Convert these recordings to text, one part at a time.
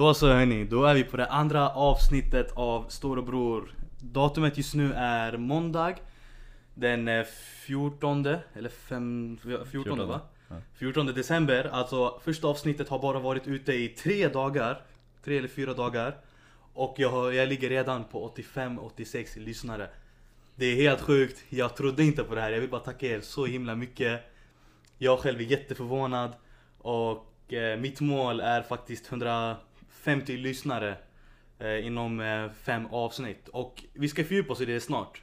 Då så hörni, då är vi på det andra avsnittet av Storebror. Datumet just nu är måndag den eh, 14, eller fem, 14, 14, va? ja. 14 december, alltså första avsnittet har bara varit ute i tre dagar. Tre eller fyra dagar. Och jag, har, jag ligger redan på 85-86 lyssnare. Det är helt sjukt, jag trodde inte på det här. Jag vill bara tacka er så himla mycket. Jag själv är jätteförvånad. Och eh, mitt mål är faktiskt 50 lyssnare eh, inom eh, fem avsnitt. Och vi ska fördjupa oss i det snart.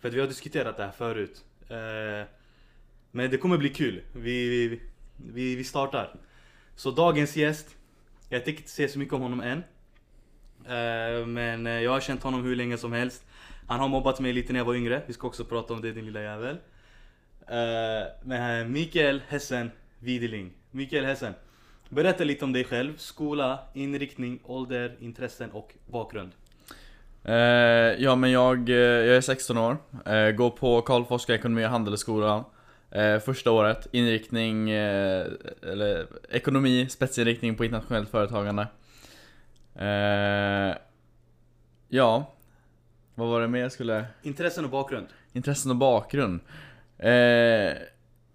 För att vi har diskuterat det här förut. Eh, men det kommer bli kul. Vi, vi, vi, vi startar. Så dagens gäst, jag tänker inte säga så mycket om honom än. Eh, men eh, jag har känt honom hur länge som helst. Han har mobbat mig lite när jag var yngre. Vi ska också prata om det din lilla jävel. Eh, men eh, Mikael Hessen Wideling. Mikael Hessen. Berätta lite om dig själv. Skola, inriktning, ålder, intressen och bakgrund. Eh, ja men jag, eh, jag är 16 år, eh, går på Karl Forska ekonomi och handelsskolan eh, Första året, inriktning, eh, eller ekonomi, spetsinriktning på internationellt företagande eh, Ja, vad var det mer jag skulle... Intressen och bakgrund. Intressen och bakgrund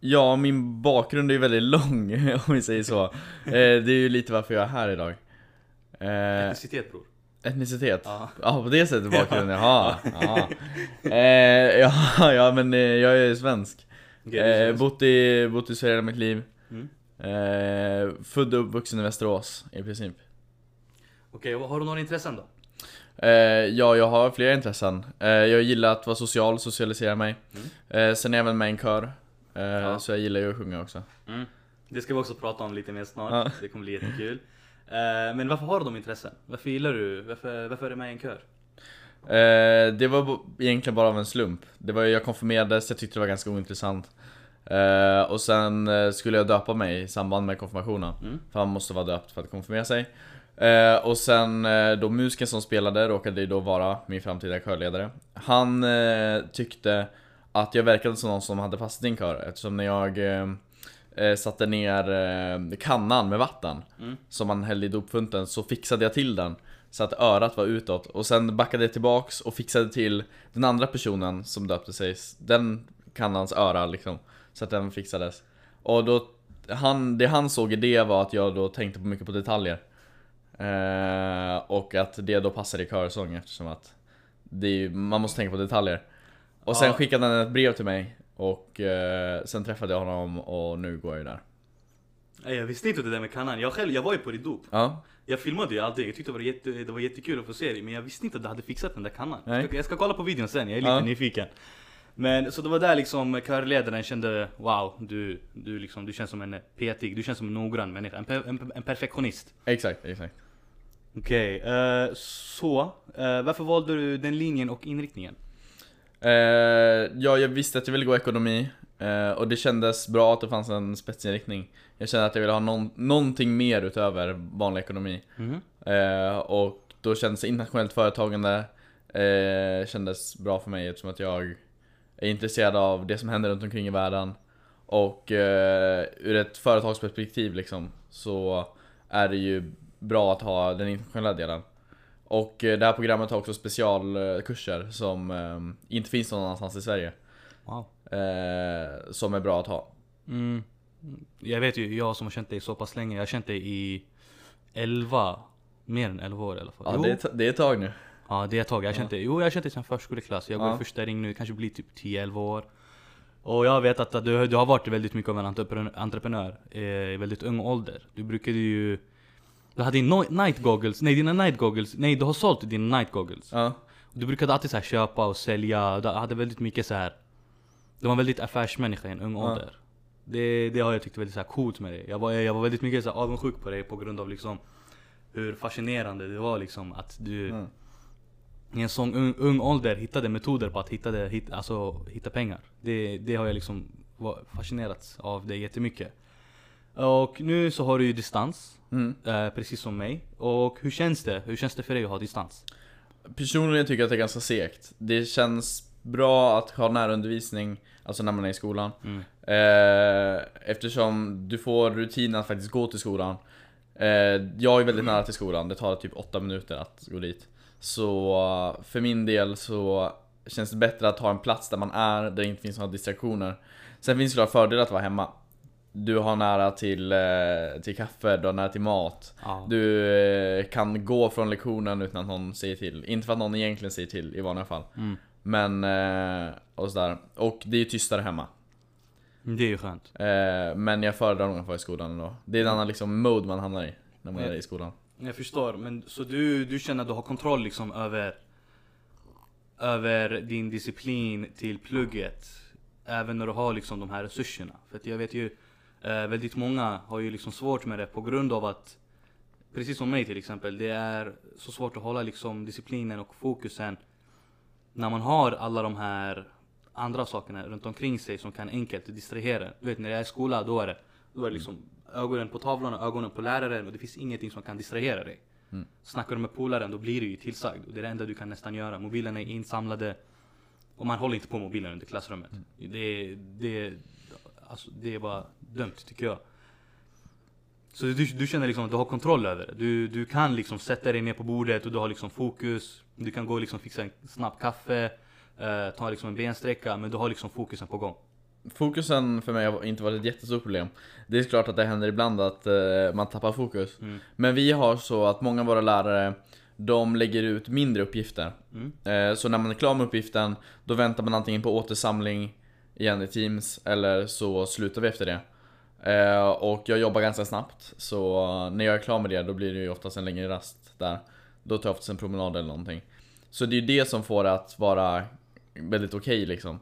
Ja, min bakgrund är ju väldigt lång om vi säger så eh, Det är ju lite varför jag är här idag eh, Etnicitet bror. Etnicitet? Ja. Ja, på det sättet bakgrunden, jaha. Ja. Eh, ja, ja, men eh, jag är svensk. Eh, bott, i, bott i Sverige hela mitt liv. Mm. Eh, född och uppvuxen i Västerås i princip. Okej, och har du några intressen då? Eh, ja, jag har flera intressen. Eh, jag gillar att vara social, socialisera mig. Eh, sen är jag även med i en kör. Eh, Ja. Så jag gillar ju att sjunga också. Det ska vi också prata om lite mer snart. Ja. Det kommer bli jättekul. Eh, men varför har du de intressen? Varför gillar du? Varför, varför är du med i en kör? Eh, det var egentligen bara av en slump. Det var, jag konfirmerades, jag tyckte det var ganska ointressant. Eh, och sen skulle jag döpa mig i samband med konfirmationen. Mm. För man måste vara döpt för att konfirmera sig. Eh, och sen då musiken som spelade råkade ju då vara min framtida körledare. Han tyckte att jag verkade som någon som hade passat i en kör eftersom när jag eh, eh, satte ner eh, kannan med vatten Mm. som man hällde i dopfunten så fixade jag till den. Så att örat var utåt. Och sen backade jag tillbaks och fixade till den andra personen som döpte sig, den kannans öra liksom. Så att den fixades. Och då, han, det han såg i det var att jag då tänkte på mycket på detaljer. Eh, Och att det då passade i körsång eftersom att är, man måste tänka på detaljer Och sen Ja. skickade han ett brev till mig och eh, sen träffade jag honom och nu går jag ju där Nej, Jag visste inte det där med kannan. Jag själv, jag var ju på ditt dop. Ja, Jag filmade ju allting. Jag tyckte det var, jätte, det var jättekul att få se det. Men jag visste inte att du hade fixat den där kannan. Nej. Jag ska, jag ska kolla på videon sen, jag är lite Ja. nyfiken. Men så det var där liksom körledaren kände Wow, du, du, liksom, du känns som en petig, du känns som en noggrann människa. En, per, en, en perfektionist. exakt, exakt Okej, eh, så. eh, varför valde du den linjen och inriktningen? Eh, ja, jag visste att jag ville gå ekonomi eh, och det kändes bra att det fanns en spetsinriktning. Jag kände att jag ville ha någon, någonting mer utöver vanlig ekonomi. Eh, och då kändes internationellt företagande eh, kändes bra för mig eftersom att jag är intresserad av det som händer runt omkring i världen. Och eh, ur ett företagsperspektiv liksom så är det ju bra att ha den internationella delen. Och eh, det här programmet har också specialkurser som eh, inte finns någon annanstans i Sverige. Wow. Eh, som är bra att ha. Mm. Jag vet ju, jag som har känt dig så pass länge, jag har känt dig i 11, mer än 11 år i alla fall. Ja, Jo. det, är, det är ett tag nu. Ja det är ett tag, jag har känt dig, jo jag har känt dig sedan förskoleklass, jag går Ja. i första ring nu, kanske blir typ 10-11 år Och jag vet att du, du har varit väldigt mycket av en entreprenör, entreprenör i väldigt ung ålder Du brukade ju Du hade din no- night goggles, nej dina night goggles, nej du har sålt dina night goggles Ja. Du brukade alltid så här köpa och sälja, du hade väldigt mycket så här. Du var en väldigt affärsmänniska i en ung Ja. ålder det, det har jag tyckt väldigt så här coolt med dig Jag var, jag var väldigt mycket så här avundsjuk på dig på grund av liksom Hur fascinerande det var liksom att du Mm. i en sån ung, ung ålder hittade metoder på att hitta, det, hit, alltså, hitta pengar. Det, det har jag liksom fascinerats av det jättemycket. Och nu så har du ju distans, Mm. eh, precis som mig. Och hur känns det? Hur känns det för dig att ha distans? Personligen tycker jag att det är ganska segt. Det känns bra att ha närundervisning, alltså när man är i skolan. Mm. Eh, eftersom du får rutinen att faktiskt gå till skolan. Eh, jag är väldigt nära till skolan, det tar typ 8 minuter att gå dit. Så eh, för min del så känns det bättre att ha en plats där man är, där det inte finns några distraktioner. Sen finns det fördelar att vara hemma. Du har nära till, eh, till kaffe, du har nära till mat. Ja. Du eh, kan gå från lektionen utan att någon säger till. Inte för att någon egentligen säger till i vanliga fall. Mm. Men, eh, och sådär. Och det är ju tystare hemma. Det är ju skönt. Men jag föredrar nog att vara i skolan ändå. Det är en annan liksom mode man hamnar i när man Ja. är i skolan. Jag förstår, men så du, du känner att du har kontroll liksom över Över din disciplin till plugget Även när du har liksom de här resurserna För jag vet ju Väldigt många har ju liksom svårt med det på grund av att Precis som mig till exempel, det är så svårt att hålla liksom disciplinen och fokusen När man har alla de här andra sakerna runt omkring sig som kan enkelt distrahera Du vet när jag är i skolan, då är det, då är det liksom ögonen på tavlan och ögonen på läraren och det finns ingenting som kan distrahera dig. Mm. Snackar du med polaren då blir du ju tillsagd och det är det enda du kan nästan göra. Mobilerna är insamlade och man håller inte på mobilen under klassrummet. Det, det, alltså, det är bara dumt tycker jag. Så du, du känner liksom att du har kontroll över det. Du, du kan liksom sätta dig ner på bordet och du har liksom fokus. Du kan gå och liksom fixa en snabb kaffe, eh, ta liksom en bensträcka, men du har liksom fokusen på gång. Fokusen för mig har inte varit ett jättestort problem. Det är klart att det händer ibland att eh, man tappar fokus. Mm. Men vi har så att många av våra lärare de lägger ut mindre uppgifter. Mm. Eh, så när man är klar med uppgiften, då väntar man antingen på återsamling igen i Teams, eller så slutar vi efter det. Eh, och jag jobbar ganska snabbt, så när jag är klar med det, då blir det ju oftast en längre rast där. Då tar jag oftast en promenad eller någonting. Så det är ju det som får det att vara väldigt okej liksom.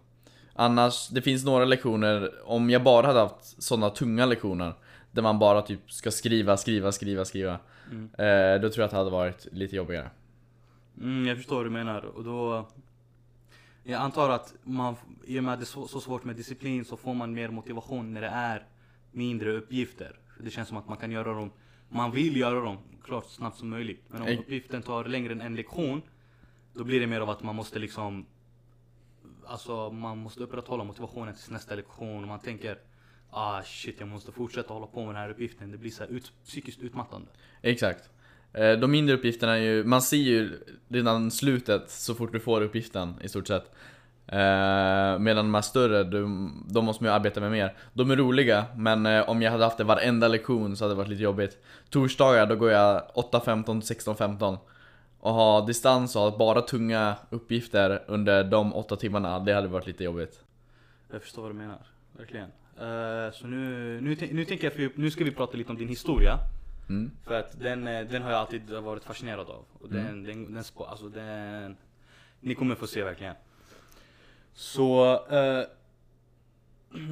Annars, det finns några lektioner, om jag bara hade haft sådana tunga lektioner Där man bara typ ska skriva, skriva, skriva, skriva Mm. eh, Då tror jag att det hade varit lite jobbigare Mm, jag förstår vad du menar. Och då... Jag antar att man, i och med att det är så, så svårt med disciplin så får man mer motivation när det är mindre uppgifter. För det känns som att man kan göra dem, man vill göra dem klart så snabbt som möjligt. Men om Ex- uppgiften tar längre än en lektion, då blir det mer av att man måste liksom Alltså man måste upprätthålla motivationen till nästa lektion och man tänker Ah shit jag måste fortsätta hålla på med den här uppgiften. Det blir så ut, psykiskt utmattande. Exakt Eh, de mindre uppgifterna är ju, man ser ju redan slutet så fort du får uppgiften i stort sett. Eh, Medan de här större, de, de måste man ju arbeta med mer. De är roliga, men eh, om jag hade haft det varenda lektion så hade det varit lite jobbigt. Torsdagar, då går jag 8.15 till 16.15 Och ha distans och ha bara tunga uppgifter under de åtta timmarna, det hade varit lite jobbigt. Jag förstår vad du menar, verkligen. Eh, så nu, nu, nu tänker jag, för, nu ska vi prata lite om din historia mm. För att den, eh, den har jag alltid varit fascinerad av. Och den, Mm. den, den, alltså den, ni kommer få se verkligen. Så, eh,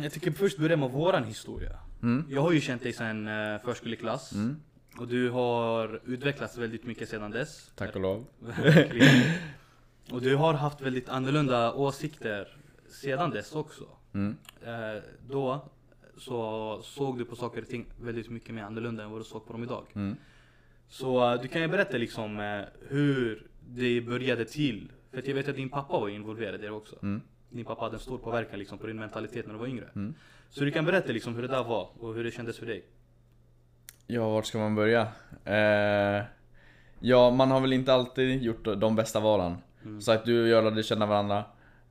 jag tycker först börja med våran historia. Mm. Jag har ju känt dig sedan uh, förskoleklass. Mm. Och du har utvecklats väldigt mycket sedan dess. Tack och lov. Och du har haft väldigt annorlunda åsikter sedan dess också. mm. Eh, då så såg du på saker och ting väldigt mycket mer annorlunda än vad du såg på dem idag. Mm. Så eh, du kan ju berätta liksom eh, hur det började till. För att jag vet att din pappa var involverad i det också. Mm. Din pappa hade en stor påverkan liksom på din mentalitet när du var yngre. Mm. Så du kan berätta liksom hur det där var och hur det kändes för dig. Ja, vart ska man börja? Eh, ja, man har väl inte alltid gjort de bästa valen. Mm. Sagt du och jag lärde känna varandra.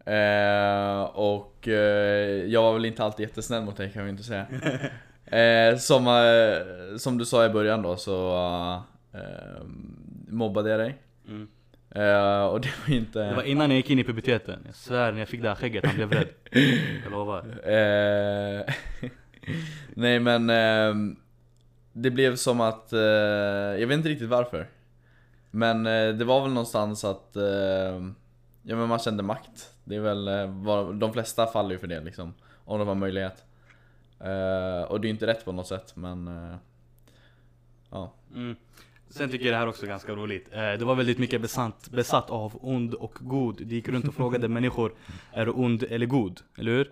Eh, och eh, jag var väl inte alltid jättesnäll mot dig kan vi inte säga. Eh, som, eh, som du sa i början då så eh, mobbade jag dig. Mm. Eh, och det var inte... Det var innan jag gick in i puberteten. Jag svär när jag fick det här skägget, han blev rädd. Jag lovar. Nej men Det blev som att, jag vet inte riktigt varför Men det var väl någonstans att Ja men man kände makt Det är väl, eh, de flesta faller ju för det liksom Om de har möjlighet eh, Och det är inte rätt på något sätt men eh, Ja Mm. Sen tycker jag det här också är ganska roligt. Det var väldigt mycket besatt, besatt av ond och god. Du gick runt och frågade människor, är du ond eller god? Eller hur?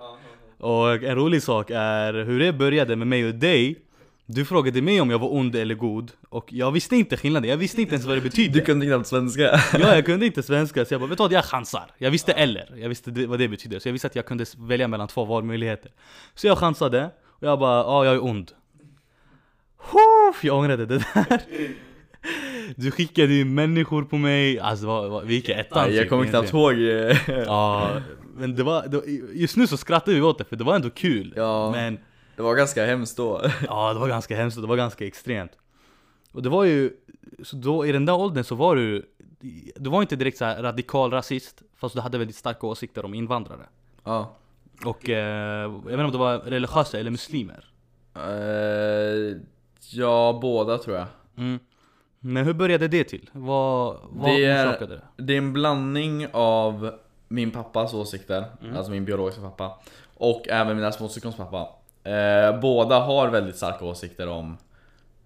Och en rolig sak är hur det började med mig och dig. Du frågade mig om jag var ond eller god, och jag visste inte skillnaden, jag visste inte ens vad det betydde. Du kunde knappt svenska Ja, jag kunde inte svenska, så jag bara vet du vad, jag chansar. Jag visste eller, jag visste vad det betyder. Så jag visste att jag kunde välja mellan två valmöjligheter. Så jag chansade, och jag bara, ja jag är ond. Huff, jag ångrade det där. Du skickade ju människor på mig, alltså vad, vad, vi gick i ettan jag typ, kommer knappt ihåg. eh, Ja, men det var, det, just nu så skrattar vi åt det för det var ändå kul. Ja. Men Det var ganska hemskt då. ja, det var ganska hemskt och det var ganska extremt. Och det var ju, så då i den där åldern så var du, du var inte direkt så radikal rasist, fast du hade väldigt starka åsikter om invandrare. Ja. Och eh, jag vet inte om det var religiösa eller muslimer. Eh, ja, båda tror jag. Mm. Men hur började det till? Vad, vad Det är- orsakade det? Det är en blandning av min pappas åsikter, alltså min biologiska pappa, och även mina småsyskons pappa. Eh, båda har väldigt starka åsikter om,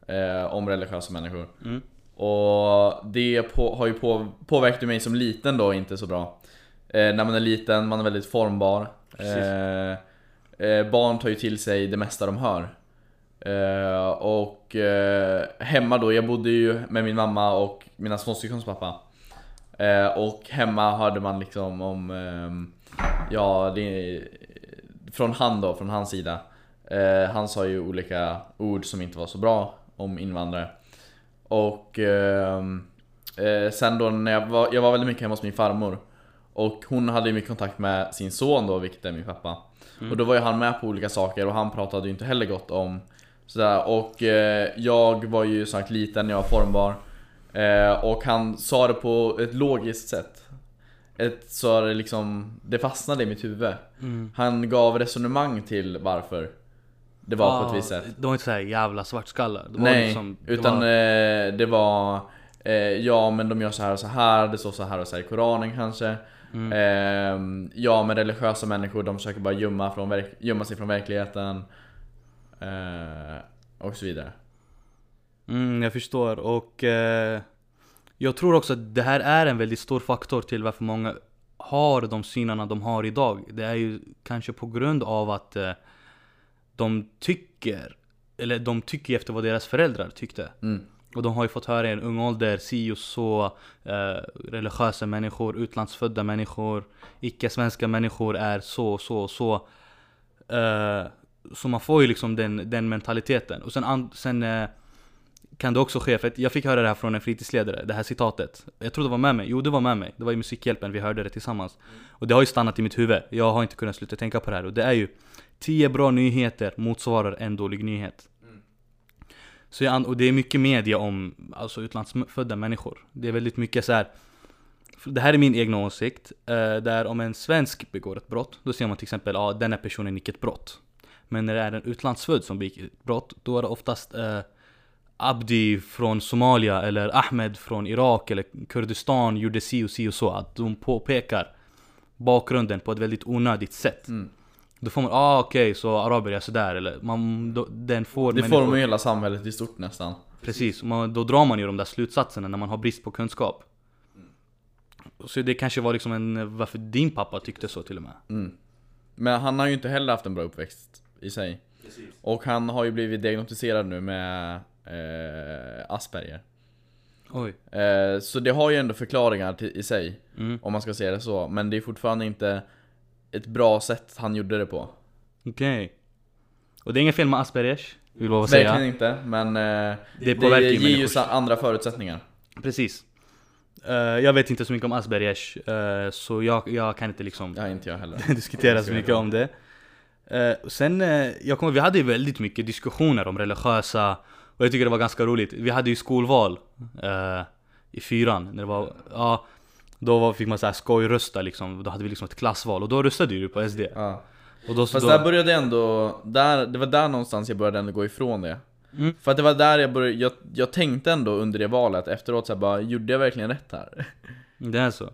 eh, om religiösa människor. Mm. Och det på, har ju på, påverkat mig som liten då inte så bra. Eh, när man är liten, man är väldigt formbar. Eh, eh, barn tar ju till sig det mesta de hör. Eh, och hemma då, jag bodde ju med min mamma och mina småsyskons pappa. Och hemma hörde man liksom om, ehm, ja, det, från han då, från hans sida. Eh, han sa ju olika ord som inte var så bra om invandrare. Och ehm, eh, sen då när jag var, jag var väldigt mycket hemma hos min farmor. Och hon hade ju mycket kontakt med sin son då, vilket är min pappa. Och då var ju han med på olika saker och han pratade ju inte heller gott om sådär. Och eh, jag var ju sagt liten, jag var formbar. Eh, och han sa det på ett logiskt sätt. Ett, så det liksom, det fastnade i mitt huvud. Mm. Han gav resonemang till varför det var på ett visst sätt. Det var inte såhär jävla svartskallar. Det var Nej, liksom, det utan var, eh, det var eh, Ja men de gör så här och så här, det står så här och så här i Koranen kanske Mm. eh, Ja men religiösa människor de försöker bara gömma, från verk- gömma sig från verkligheten eh, Och så vidare mm, jag förstår och eh, jag tror också att det här är en väldigt stor faktor till varför många har de synarna de har idag. Det är ju kanske på grund av att eh, de tycker, eller de tycker efter vad deras föräldrar tyckte. mm. Och de har ju fått höra i en ung ålder, si och så, eh, religiösa människor, utlandsfödda människor, icke-svenska människor är så och så så. Eh, så man får ju liksom den, den mentaliteten. Och sen, an, sen eh, kan det också ske, för jag fick höra det här från en fritidsledare, det här citatet. Jag tror det var med mig, jo det var med mig. Det var i Musikhjälpen, vi hörde det tillsammans. Och det har ju stannat i mitt huvud. Jag har inte kunnat sluta tänka på det här. Och det är ju 10 bra nyheter motsvarar en dålig nyhet. Så jag, och det är mycket media om alltså utlandsfödda människor. Det är väldigt mycket så här. Det här är min egna åsikt. Eh, där om en svensk begår ett brott, då ser man till exempel ja, den här personen gick ett brott. Men när det är en utlandsfödd som begick ett brott, då är det oftast eh, Abdi från Somalia eller Ahmed från Irak eller Kurdistan gjorde si och si och så. Att de påpekar bakgrunden på ett väldigt onödigt sätt. Mm. Då får man, ah okej, så araber är sådär eller man, då, den får Det formar ju hela samhället i stort nästan Precis, man, då drar man ju de där slutsatserna när man har brist på kunskap. Så det kanske var liksom en, varför din pappa tyckte så till och med. mm. Men han har ju inte heller haft en bra uppväxt i sig Och han har ju blivit diagnostiserad nu med eh, Asperger Oj. Eh, så det har ju ändå förklaringar till, i sig, Mm. om man ska säga det så. Men det är fortfarande inte ett bra sätt han gjorde det på. Okej. Och det är inget fel med Aspergers, vill jag säga. Verkligen inte, men eh, Det det, ju ger ju andra förutsättningar. Precis. Eh, jag vet inte så mycket om Aspergers, eh, så jag, jag kan inte liksom Ja, inte jag heller. diskutera så mycket om det. Och sen, uh, jag kommer, vi hade ju väldigt mycket diskussioner om religiösa, och jag tycker det var ganska roligt. Vi hade ju skolval i fyran, när det var, ja, då fick man såhär skojrösta liksom, då hade vi liksom ett klassval, och då röstade ju du på SD. Ja. Och då, Fast då, där började jag ändå, där, det var där någonstans jag började ändå gå ifrån det. Mm. För att det var där jag började, jag, jag tänkte ändå under det valet efteråt så här, bara, gjorde jag verkligen rätt här? det är så.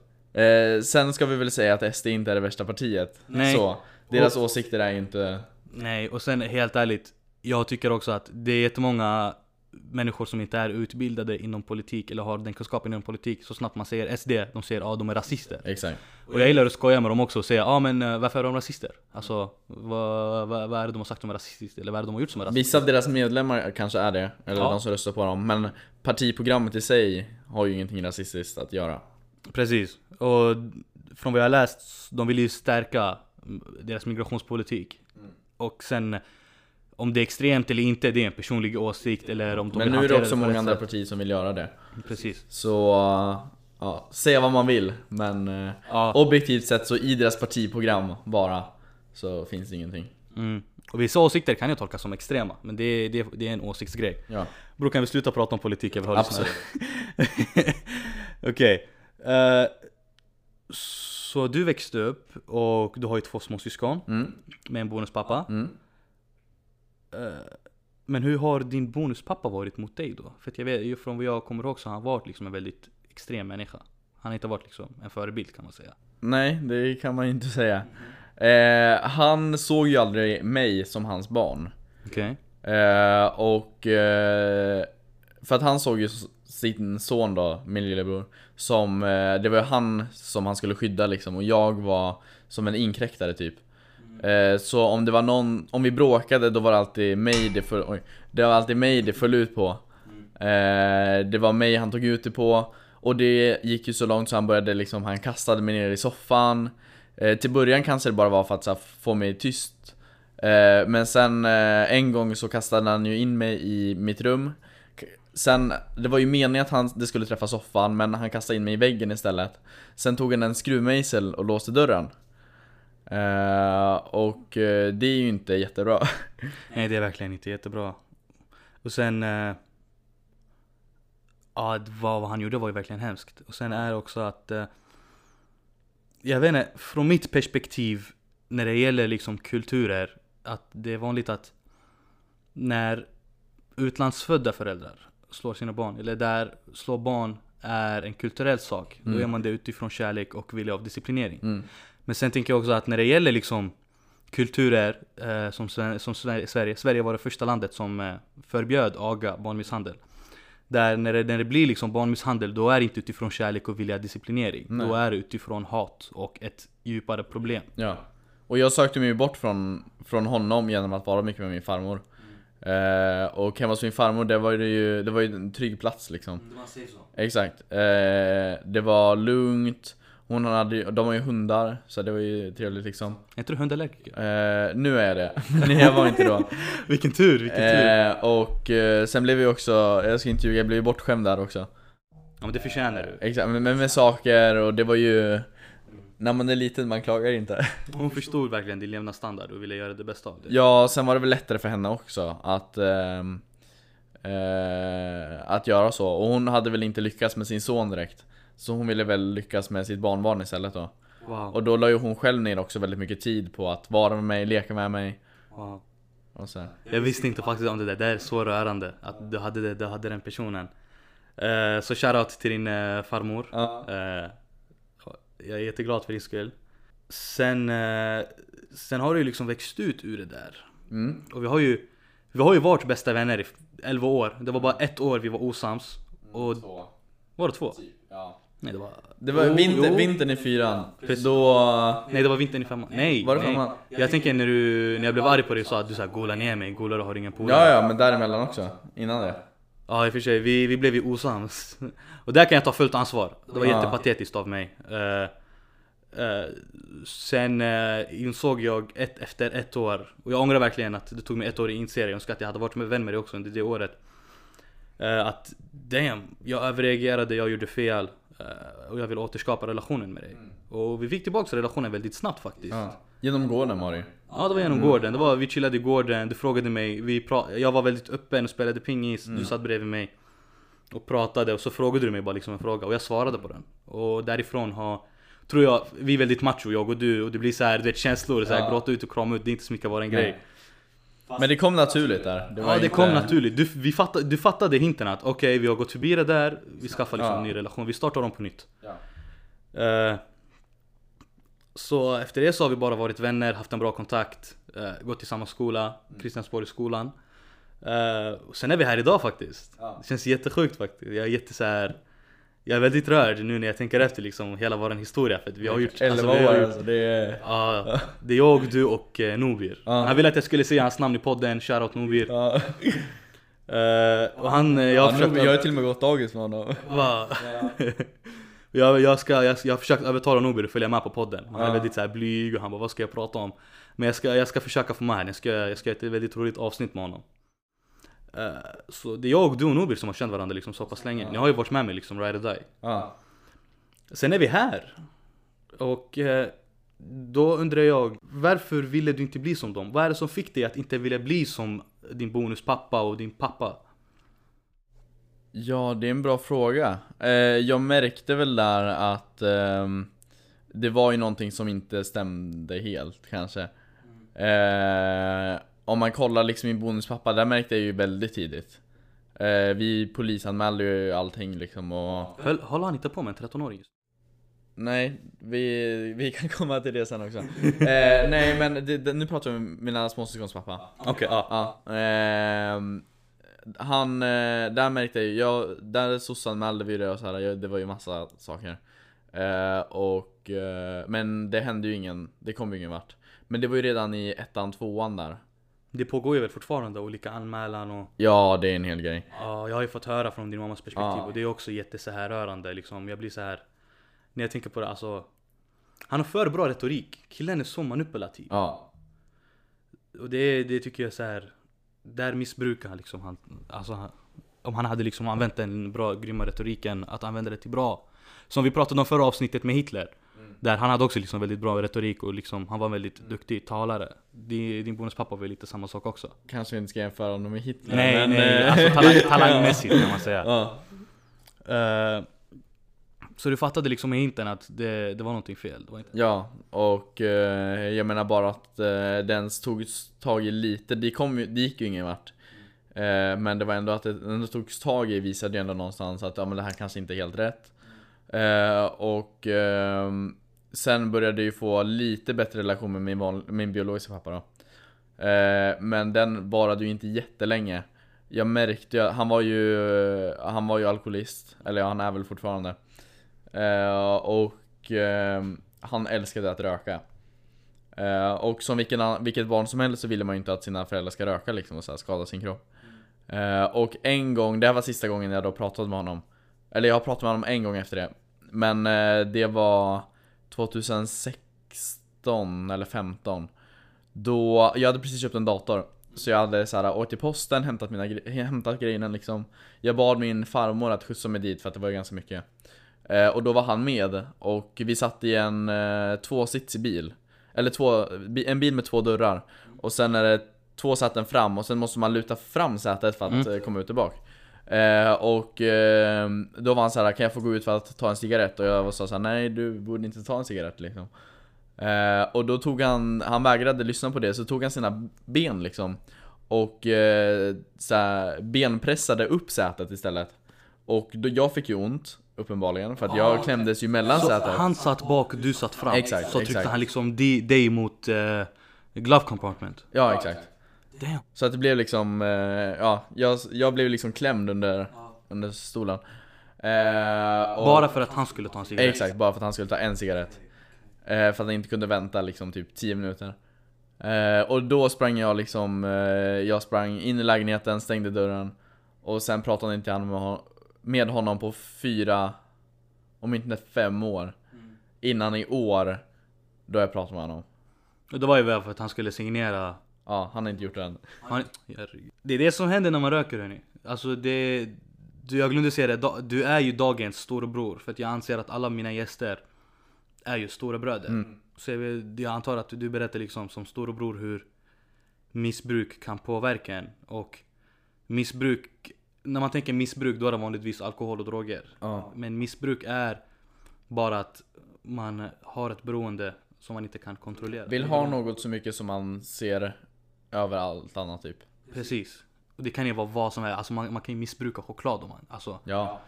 Eh, sen ska vi väl säga att SD inte är det värsta partiet. Nej. Så, deras åsikter är ju inte... Nej, och sen helt ärligt, jag tycker också att det är jättemånga människor som inte är utbildade inom politik eller har den kunskapen inom politik. Så snabbt man säger SD, de säger ja, de är rasister. Exakt. Och jag gillar att skoja med dem också och säga ja men eh, varför är de rasister? Alltså vad, vad, vad är det de har sagt som är rasistiskt? Eller vad är det de har gjort som är rasistiskt? Vissa av deras medlemmar kanske är det, eller Ja. de som röstar på dem, men partiprogrammet i sig har ju ingenting rasistiskt att göra. Precis. Och från vad jag har läst, de vill ju stärka mm, deras migrationspolitik. Och sen Om det är extremt eller inte, det är en personlig åsikt eller om de Men nu är det också på många andra partier som vill göra det. Precis. Så, ja, säga vad man vill. Men eh, Ja. objektivt sett så i deras partiprogram bara, så finns det ingenting. Mm. Och vissa åsikter kan jag tolka som extrema, men det är, det det är en åsiktsgrej. Ja. Bror kan vi sluta prata om politik? Jag vill ha Absolut. Okej. Eh, så du växte upp och du har ju två småsyskon Mm. med en bonuspappa. Mm. Men hur har din bonuspappa varit mot dig då? För att jag vet, från vad jag kommer ihåg så har han varit liksom en väldigt extrem människa. Han har inte varit liksom en förebild kan man säga. Nej, det kan man ju inte säga. Eh, han såg ju aldrig mig som hans barn. Okej? Eh, och eh, för att han såg ju sin son då, min lillebror, som, eh, det var ju han som han skulle skydda liksom och jag var som en inkräktare typ. Eh, så om det var någon, om vi bråkade då var det alltid mig det föll, oj, det var alltid mig det föll ut på. Eh, det var mig han tog ut det på. Och det gick ju så långt så han började liksom, han kastade mig ner i soffan. Eh, till början kanske det bara var för att så här, få mig tyst. Eh, men sen eh, en gång så kastade han ju in mig i mitt rum. Sen, det var ju meningen att han, det skulle träffa soffan men han kastade in mig i väggen istället. Sen tog han en skruvmejsel och låste dörren. Eh, och eh, det är ju inte jättebra. Nej det är verkligen inte jättebra. Och sen... Eh, ja, var- vad han gjorde var ju verkligen hemskt. Och sen är det också att... Jag vet inte, från mitt perspektiv när det gäller liksom kulturer. Att det är vanligt att när utlandsfödda föräldrar slår sina barn, eller där slå barn är en kulturell sak. Då Mm. gör man det utifrån kärlek och vilja av disciplinering. Mm. Men sen tänker jag också att när det gäller liksom kulturer eh, som, som Sverige, Sverige, var det första landet som eh, förbjöd aga barnmisshandel. Där när det, när det blir liksom barnmisshandel, då är det inte utifrån kärlek och vilja disciplinering. Nej. Då är det utifrån hat och ett djupare problem. Ja. Och jag sökte mig bort från, från honom genom att vara mycket med min farmor. Eh, och hemma hos min farmor, det var ju, det var ju en trygg plats liksom. Exakt. Eh, det var lugnt. Hon hade ju- de har ju hundar, så det var ju trevligt liksom. Är inte du hundallergiker? Eh, nu är jag det, men jag var inte då. vilken tur, vilken tur! Eh, och eh, sen blev vi också, jag ska inte ljuga, jag blev ju bortskämd där också. Ja men det förtjänar du. Exakt, men med, med saker och det var ju... När man är liten, man klagar inte. Hon förstod verkligen din levnadsstandard och ville göra det bästa av det. Ja, sen var det väl lättare för henne också att ehm, eh, Att göra så, och hon hade väl inte lyckats med sin son direkt Så hon ville väl lyckas med sitt barnbarn istället då Wow. Och då la ju hon själv ner också väldigt mycket tid på att vara med mig, leka med mig wow. och så. Jag visste inte faktiskt om det där, det är så rörande att du hade, det, du hade den personen. Eh, så shoutout till din eh, farmor. Eh, jag är jätteglad för din skull. Sen, sen har du ju liksom växt ut ur det där. Mm. Och vi har ju, vi har ju varit bästa vänner i 11 år. Det var bara ett år vi var osams. Och Så, var det två? ja. Nej det var... Det var Jo, vinter, jo. vintern i fyran, Precis. då... Nej det var vintern i femman. Nej! Var det nej. femman? Jag tänker när du, när jag blev arg på dig och sa att du såhär gola ner mig, golare har ingen polare. Ja ja, men däremellan också, innan det Ja i och för sig, vi, vi blev ju osams. Och där kan jag ta fullt ansvar. Det var Ja. jättepatetiskt av mig. Eh, eh, sen uh, insåg jag ett, efter ett år, och jag ångrar verkligen att det tog mig ett år att inse det. Jag önskar att jag hade varit med vän med dig också under det året. Eh, att damn, jag överreagerade, jag gjorde fel. Eh, och jag vill återskapa relationen med dig. Och vi fick tillbaka relationen väldigt snabbt faktiskt. ja. Genom gården ju. Ja det var genom gården, det var, vi chillade i gården, du frågade mig, vi pra- jag var väldigt öppen och spelade pingis, du satt bredvid mig och pratade och så frågade du mig bara liksom en fråga och jag svarade på den. Och därifrån har, tror jag, vi är väldigt macho jag och du och det blir så här, du vet känslor, så här, Ja. gråta ut och krama ut, det är inte så mycket vara en grej. Men det kom naturligt där. Det var Ja det inte- kom naturligt, du, vi fattade, du fattade hinten att okej vi har gått förbi det där, vi skaffar liksom Ja. en ny relation, vi startar om på nytt. Ja. Eh, så efter det så har vi bara varit vänner, haft en bra kontakt, eh, gått i samma skola, Kristiansborgsskolan. Uh, sen är vi här idag faktiskt. Ja. Det känns jättesjukt faktiskt. Jag är jätte så här, Jag är väldigt rörd nu när jag tänker efter liksom hela vår historia för vi har gjort... 11 alltså, år alltså, det är... Ja, det är jag, du och eh, Nobir. Ja. Han ville att jag skulle säga hans namn i podden, shoutout Nobir. Ja. Eh, och han, eh, jag har ja, försökt... jag har till och med gått dagis med honom. Va? Jag, jag, ska, jag, jag har försökt övertala Nobel att följa med på podden. Han är Ja. väldigt så här blyg och han bara vad ska jag prata om? Men jag ska, jag ska försöka få med honom. Jag ska, jag ska göra ett väldigt roligt avsnitt med honom. Eh, så det är jag och du och Nobel som har känt varandra liksom så pass länge. Ni har ju varit med mig liksom, ride or die. Ja. Sen är vi här. Och eh, då undrar jag, varför ville du inte bli som dem? Vad är det som fick dig att inte vilja bli som din bonuspappa och din pappa? Ja, det är en bra fråga. Eh, jag märkte väl där att ehm, det var ju någonting som inte stämde helt kanske. Om man kollar liksom i Bonuspappa, där märkte jag ju väldigt tidigt. Eh, vi polisanmälde ju allting liksom och Höll, håller han inte på med en 13-åring? Nej, vi, vi kan komma till det sen också. eh, nej men det, det, nu pratar vi om mina småsyskons pappa. Okej, ja. Ja, han, eh, där märkte jag ju, där sossanmälde vi det och så här, jag- det var ju massa saker. Eh, och, eh, men det hände ju ingen, det kom ju ingen vart. Men det var ju redan i ettan, tvåan där. Det pågår ju väl fortfarande olika anmälan och Ja, det är en hel grej. ja, jag har ju fått höra från din mammas perspektiv Ja. och det är också jätte så här rörande liksom. Jag blir så här när jag tänker på det, alltså han har för bra retorik. Killen är så manipulativ. Ja, Och det, det tycker jag så här. Där missbrukar han liksom han, alltså han, Om han hade liksom använt den bra, grymma retoriken, att använda det till bra. Som vi pratade om förra avsnittet med Hitler. Där han hade också liksom väldigt bra retorik och liksom, han var en väldigt duktig talare. Din, din bonuspappa var lite samma sak också. kanske vi inte ska jämföra honom med Hitler. Nej, men, nej, eh, alltså talang, talangmässigt kan man säga. ja. Eh, så du fattade liksom i hinten att det, det var någonting fel? Det var inte... Ja, och eh, jag menar bara att eh, den togs tag i lite, det, kom, det gick ju ingen vart. Eh, men det var ändå att det ändå togs tag i visade ju ändå någonstans att ja, men det här kanske inte är helt rätt. Eh, och ehm, sen började jag ju få lite bättre relation med min, van, min biologiska pappa då. Eh, men den varade ju inte jättelänge. Jag märkte ju, han var ju, han var ju alkoholist, eller ja, han är väl fortfarande. Eh, och ehm, han älskade att röka. Eh, och som vilken, vilket barn som helst så ville man ju inte att sina föräldrar ska röka liksom och så här, skada sin kropp. Eh, och en gång, det här var sista gången jag då pratade med honom. Eller jag har pratat med honom en gång efter det. Men eh, det var 2016 eller 15 Då, jag hade precis köpt en dator. Så jag hade så här, åkt till posten, hämtat, mina, hämtat grejerna liksom. Jag bad min farmor att skjutsa mig dit för att det var ganska mycket. Eh, och då var han med och vi satt i en eh, tvåsitsig bil. Eller två, en bil med två dörrar. Och sen är det två säten fram och sen måste man luta fram sätet för att eh, komma ut bak. Eh, och eh, då var han så här, kan jag få gå ut för att ta en cigarett? Och jag var så här, nej du borde inte ta en cigarett liksom. Eh, och då tog han, han vägrade lyssna på det, så tog han sina ben liksom Och eh, så här, benpressade upp sätet istället Och då, jag fick ju ont, uppenbarligen, för att jag klämdes ju mellan Så sätet han satt bak och du satt fram. Exakt, så tryckte exakt. han liksom di- dig mot eh, glove compartment. Ja, exakt Damn. Så att det blev liksom, eh, ja, jag, jag blev liksom klämd under, under stolen. Eh, och, Bara för att han skulle ta en cigarett. Exakt, bara för att han skulle ta en cigarett. Eh, För att han inte kunde vänta liksom typ 10 minuter. Eh, Och då sprang jag liksom, eh, jag sprang in i lägenheten, stängde dörren. Och sen pratade inte han med, hon- med honom på fyra, om inte fem år Innan i år, då jag pratade med honom. Och det var ju väl för att han skulle signera Ja, han har inte gjort det än herregud. det är det som händer när man röker hörni. Alltså det... Du, jag glömde säga det, da- du är ju dagens storebror. För att jag anser att alla mina gäster är ju storebröder. Så jag, vill- jag antar att du berättar liksom som storebror hur missbruk kan påverka en. Och missbruk, när man tänker missbruk då är det vanligtvis alkohol och droger. Ja. Men missbruk är bara att man har ett beroende som man inte kan kontrollera. Vill ha något så mycket som man ser över allt annat typ Precis. Och det kan ju vara vad som helst. Alltså man, man kan ju missbruka choklad om man. Alltså, Ja,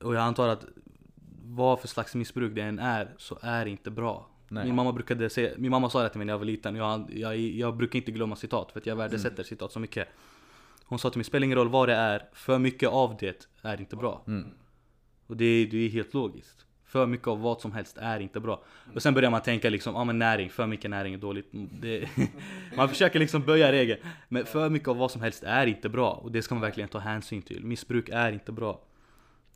och jag antar att vad för slags missbruk det än är så är det inte bra. Nej. Min mamma brukade säga, min mamma sa det till mig när jag var liten. Jag, jag, jag brukar inte glömma citat för att jag värdesätter citat så mycket. Hon sa till mig, spelar ingen roll vad det är, för mycket av det är inte bra. Mm. Och det, det är helt logiskt. För mycket av vad som helst är inte bra. Och sen börjar man tänka liksom, ja men näring, för mycket näring är dåligt. Mm, Det, man försöker liksom böja regeln. Men för mycket av vad som helst är inte bra. Och det ska man verkligen ta hänsyn till. Missbruk är inte bra.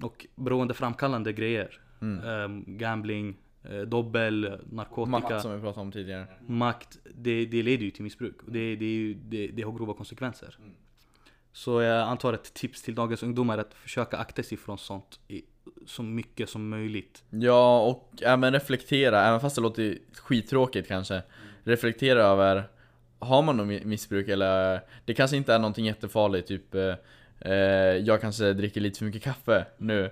Och beroendeframkallande grejer. ehm, gambling, eh, dobbel, narkotika, Makt som vi pratade om tidigare. makt. Det, det leder ju till missbruk. Det, det, det, det har grova konsekvenser. Så jag antar ett tips till dagens ungdomar är att försöka akta sig från sånt i, så mycket som möjligt. Ja, och även reflektera, även fast det låter skittråkigt kanske. Reflektera över, har man något mi- missbruk eller det kanske inte är någonting jättefarligt, typ eh, eh, jag kanske dricker lite för mycket kaffe nu.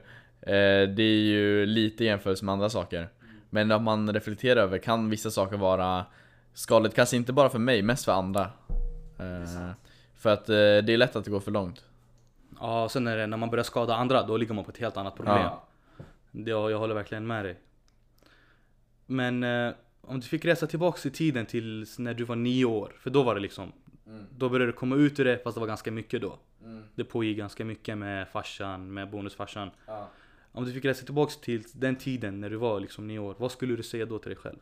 Eh, det är ju lite jämfört med andra saker. Men att man reflekterar över, kan vissa saker vara skadligt? Kanske inte bara för mig, mest för andra. Eh, för att eh, det är lätt att det går för långt. Ja, och sen är det, när man börjar skada andra, då ligger man på ett helt annat problem. Ja. Det, jag håller verkligen med dig. Men eh, om du fick resa tillbaks i tiden till när du var nio år, för då var det liksom Då började du komma ut ur det, fast det var ganska mycket då. Det pågick ganska mycket med farsan, med bonusfarsan. Om du fick resa tillbaks till den tiden när du var liksom nio år, vad skulle du säga då till dig själv?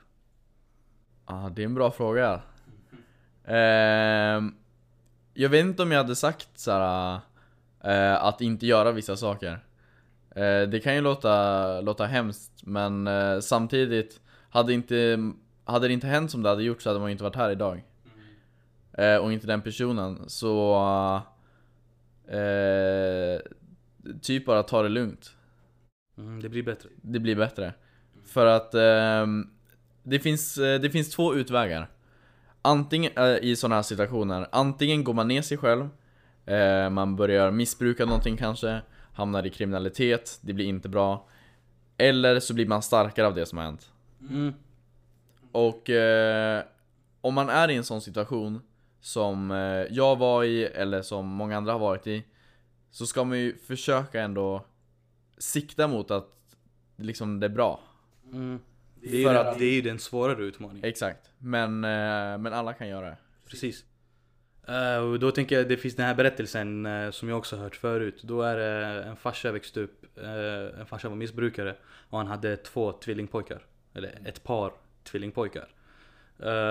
Ja, det är en bra fråga. Ehm, jag vet inte om jag hade sagt såhär, eh, att inte göra vissa saker. Eh, det kan ju låta, låta hemskt, men eh, samtidigt, hade, inte, hade det inte hänt som det hade gjort så hade man ju inte varit här idag. Eh, och inte den personen, så... Eh, typ bara ta det lugnt Mm, det blir bättre. det blir bättre. För att ehm, det, finns, eh, det finns två utvägar. Antingen i sådana här situationer, antingen går man ner sig själv, eh, man börjar missbruka någonting kanske, hamnar i kriminalitet, det blir inte bra. Eller så blir man starkare av det som har hänt. Mm. Och eh, om man är i en sån situation som eh, jag var i, eller som många andra har varit i, så ska man ju försöka ändå sikta mot att liksom det är bra. Mm. Det, är ju att- det är ju den svårare utmaningen. Exakt. Men, eh, men alla kan göra det. Precis. Eh, och då tänker jag, det finns den här berättelsen eh, som jag också hört förut. Då är det en farsa växte upp, eh, en farsa var missbrukare och han hade två tvillingpojkar. Eller ett par tvillingpojkar.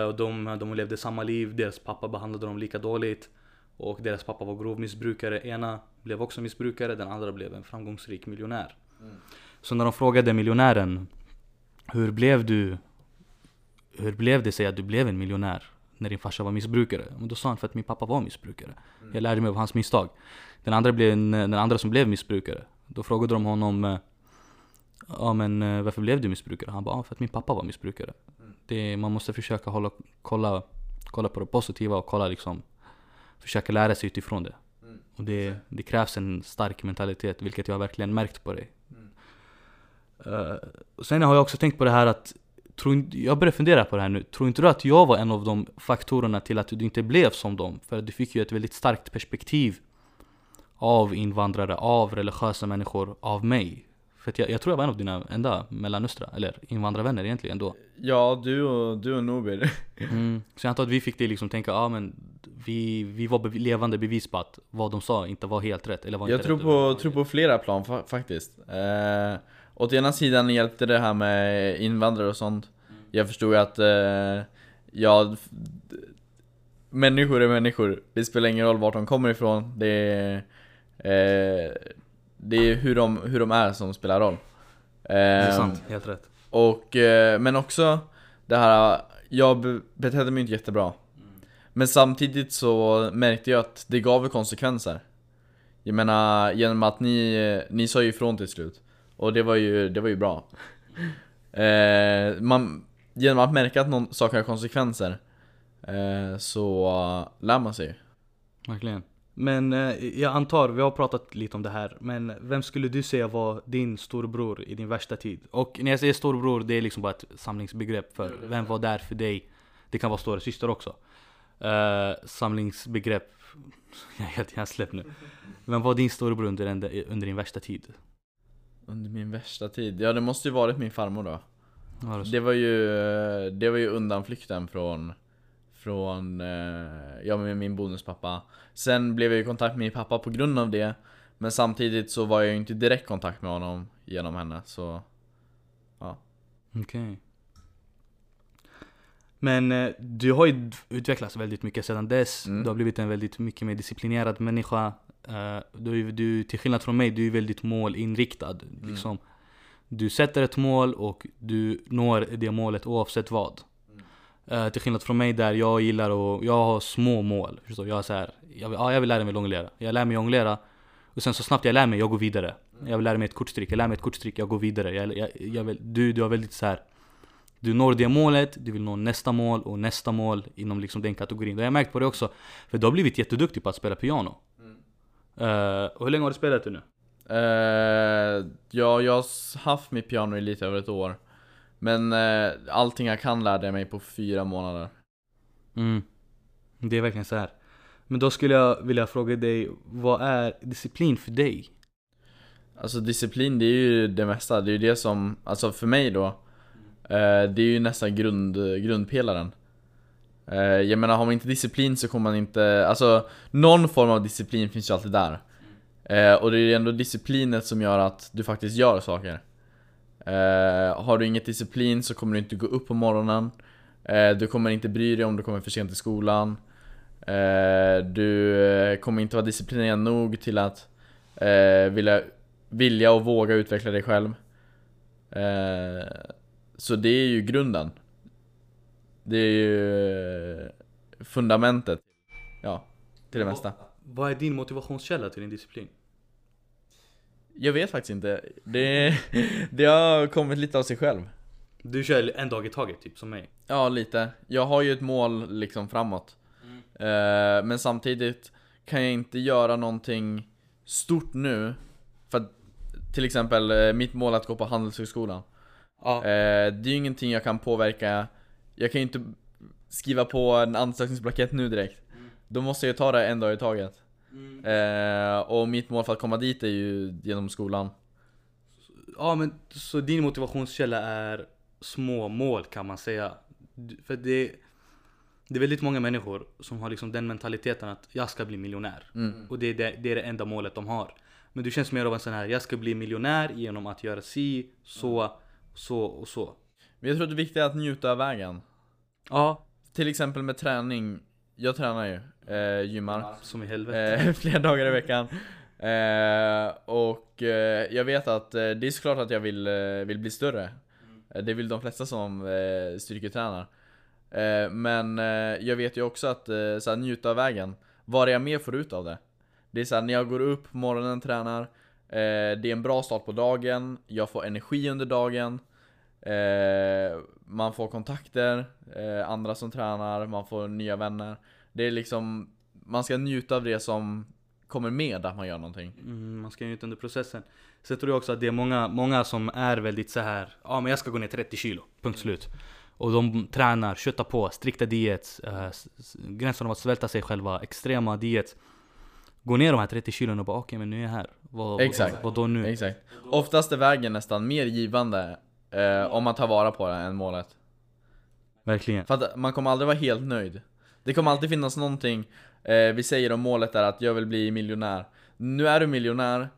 Och de, de levde samma liv, deras pappa behandlade dem lika dåligt. Och deras pappa var grov missbrukare. Ena blev också missbrukare, den andra blev en framgångsrik miljonär. Så när de frågade miljonären Hur blev du Hur blev det sig att du blev en miljonär? När din farsa var missbrukare? Men då sa han för att min pappa var missbrukare. Jag lärde mig av hans misstag. Den andra, blev en, den andra som blev missbrukare. Då frågade de honom eh, Ja men eh, varför blev du missbrukare? Han bara ja, för att min pappa var missbrukare. Det, man måste försöka hålla, kolla, kolla på det positiva och kolla liksom Försöka lära sig utifrån det. Och det, det krävs en stark mentalitet, vilket jag verkligen märkt på dig. Eh, och sen har jag också tänkt på det här att tror, jag börjar fundera på det här nu. Tror inte du att jag var en av de faktorerna till att du inte blev som dem? För du fick ju ett väldigt starkt perspektiv av invandrare, av religiösa människor, av mig. För jag, jag tror jag var en av dina enda mellanöstra, eller invandrarvänner egentligen då. Ja, du och, du och Nobir. Mm. Så jag antar att vi fick dig liksom tänka, ja ah, men vi, vi var bev- levande bevis på att vad de sa inte var helt rätt. Eller var Jag inte tror rätt. på, tror på flera plan fa faktiskt. Eh, åt ena sidan hjälpte det här med invandrare och sånt. Jag förstod att, eh, ja, människor är människor. Det spelar ingen roll vart de kommer ifrån. Det är, eh, det är hur, de, hur de är som spelar roll. Det är Eh, sant, helt rätt. och, eh, men också det här, jag be- betedde mig inte jättebra. Men samtidigt så märkte jag att det gav ju konsekvenser. Jag menar, genom att ni, eh, ni sa ju ifrån till slut. Och det var ju, det var ju bra. Eh, man, genom att märka att någon sak har konsekvenser eh, så lär man sig. Verkligen. Men eh, jag antar, vi har pratat lite om det här, men vem skulle du säga var din storbror i din värsta tid? Och när jag säger storbror, det är liksom bara ett samlingsbegrepp för vem var där för dig? Det kan vara stora syster också. Eh, samlingsbegrepp, jag är helt hjärnsläpp nu. Vem var din storbror under, under din värsta tid? Under min värsta tid? Ja det måste ju varit min farmor då. Var det? Det var ju, det var ju undanflykten från Från, eh, ja med min bonuspappa Sen blev jag i kontakt med min pappa på grund av det Men samtidigt så var jag ju inte i direkt kontakt med honom genom henne så Okej. Men eh, du har ju utvecklats väldigt mycket sedan dess. Mm. Du har blivit en väldigt mycket mer disciplinerad människa. Eh, du, du, till skillnad från mig, du är väldigt målinriktad. Liksom. Du sätter ett mål och du når det målet oavsett vad. Eh, till skillnad från mig där jag gillar att, jag har små mål. Förstår? Jag är så här, jag, vill, ja, jag vill lära mig jonglera. Jag lär mig jonglera och sen så snabbt jag lär mig, jag går vidare. Jag vill lära mig ett kortstrick, jag lär mig ett kortstrick, jag går vidare. Jag, jag, jag vill, du, du har väldigt så här. Du når det målet, du vill nå nästa mål och nästa mål inom liksom den kategorin. Det har jag märkt på det också. För du har blivit jätteduktig på att spela piano. Eh, och hur länge har du spelat det nu? Eh, ja, jag har haft mitt piano i lite över ett år. Men eh, allting jag kan lärde jag mig på fyra månader. Mm. Det är verkligen så här. Men då skulle jag vilja fråga dig, vad är disciplin för dig? Alltså disciplin, det är ju det mesta. Det är ju det som, alltså för mig då, eh, det är ju nästan grund, grundpelaren. Eh, jag menar, har man inte disciplin så kommer man inte, alltså någon form av disciplin finns ju alltid där. Eh, och det är ju ändå disciplinet som gör att du faktiskt gör saker. Eh, har du inget disciplin så kommer du inte gå upp på morgonen. Du kommer inte bry dig om du kommer för sent till skolan. Du kommer inte vara disciplinerad nog till att vilja, vilja och våga utveckla dig själv. Så det är ju grunden. Det är ju fundamentet. Ja, till det mesta. Vad är din motivationskälla till din disciplin? Jag vet faktiskt inte. Det, det har kommit lite av sig själv. Du kör en dag i taget, typ som mig. Ja, lite. Jag har ju ett mål liksom framåt. Eh, men samtidigt kan jag inte göra någonting stort nu. För att, till exempel, eh, mitt mål att gå på Handelshögskolan. Ja. Eh, det är ju ingenting jag kan påverka. Jag kan ju inte skriva på en ansökningsblankett nu direkt. Då måste jag ta det en dag i taget. Eh, och mitt mål för att komma dit är ju genom skolan. Ja men så din motivationskälla är små mål kan man säga. För det, det är väldigt många människor som har liksom den mentaliteten att jag ska bli miljonär. Och det är det, det är det enda målet de har. Men du känns mer av en sån här, jag ska bli miljonär genom att göra si, så, så och så. Men jag tror att det viktiga är att njuta av vägen. Ja, Till exempel med träning. Jag tränar ju, eh, gymmar. som i helvete. Eh, flera dagar i veckan. Eh, och eh, jag vet att eh, det är såklart att jag vill, eh, vill bli större. Eh, Det vill de flesta som eh, styrketränar. Eh, men eh, jag vet ju också att så njuta av vägen. Vad är jag mer får ut av det? Det är så här, när jag går upp på morgonen tränar. Eh, det är en bra start på dagen. Jag får energi under dagen. Eh, man får kontakter, eh, andra som tränar, man får nya vänner. Det är liksom, man ska njuta av det som kommer med att man gör någonting. Mm, man ska njuta under processen. Sen tror jag också att det är många, många som är väldigt så här. ja men jag ska gå ner 30 kilo, punkt slut. Och de tränar, köttar på, strikta diets, uh, gränsen av att svälta sig själva, extrema diets. Gå ner de här 30 kilon och bara okej men nu är jag här. Vad, Exakt. Vad, vad då nu? Exakt. Oftast är vägen nästan mer givande eh, om man tar vara på det än målet. Verkligen. För att man kommer aldrig vara helt nöjd. Det kommer alltid finnas någonting, eh, vi säger om målet är att jag vill bli miljonär. Nu är du miljonär,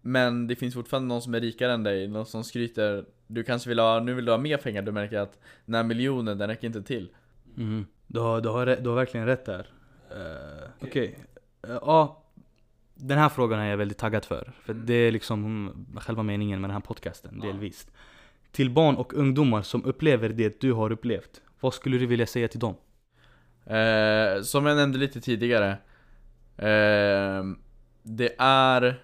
men det finns fortfarande någon som är rikare än dig, någon som skryter. Du kanske vill ha, nu vill du ha mer pengar, du märker att den här miljonen, den räcker inte till. Mm. Du, har, du, har, du har verkligen rätt där. Uh, Okej. Eh, Ja. Den här frågan är jag väldigt taggad för. För det är liksom mm, själva meningen med den här podcasten, delvis. Till barn och ungdomar som upplever det du har upplevt. Vad skulle du vilja säga till dem? Eh, som jag nämnde lite tidigare eh, Det är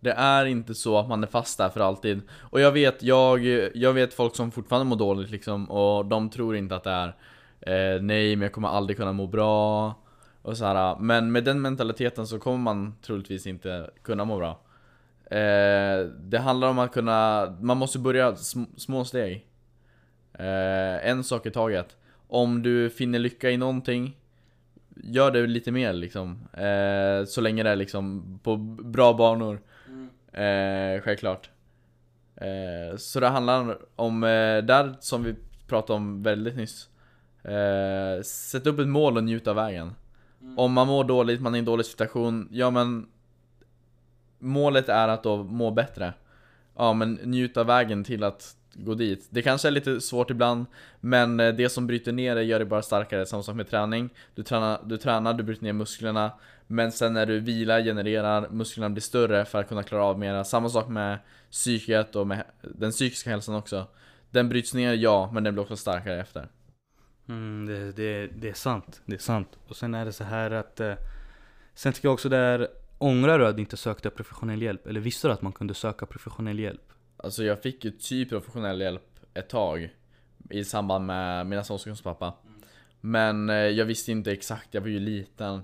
Det är inte så att man är fast där för alltid Och jag vet, jag, jag vet folk som fortfarande mår dåligt liksom Och de tror inte att det är eh, Nej men jag kommer aldrig kunna må bra och så här, Men med den mentaliteten så kommer man troligtvis inte kunna må bra eh, Det handlar om att kunna Man måste börja sm små steg. Eh, En sak i taget. Om du finner lycka i någonting Gör det lite mer liksom. Eh, Så länge det är liksom på bra banor. Eh, Självklart. Eh, Så det handlar om, där som vi pratade om väldigt nyss. Sätt upp ett mål och njut av vägen. Om man mår dåligt, man är i en dålig situation Ja men Målet är att då må bättre Ja men njuta av vägen till att gå dit. Det kanske är lite svårt ibland, men eh, det som bryter ner det gör dig bara starkare. Samma sak med träning. Du tränar, du tränar, du bryter ner musklerna, men sen när du vilar genererar, musklerna blir större för att kunna klara av mera. Samma sak med psyket och med den psykiska hälsan också. Den bryts ner, ja, men den blir också starkare efter. Mm, det, det, det är sant, det är sant. Och sen är det så här att eh, Sen tycker jag också det är Ångrar du att du inte sökte professionell hjälp? Eller visste du att man kunde söka professionell hjälp? Alltså jag fick ju typ professionell hjälp ett tag I samband med mina pappa Men eh, jag visste inte exakt, jag var ju liten.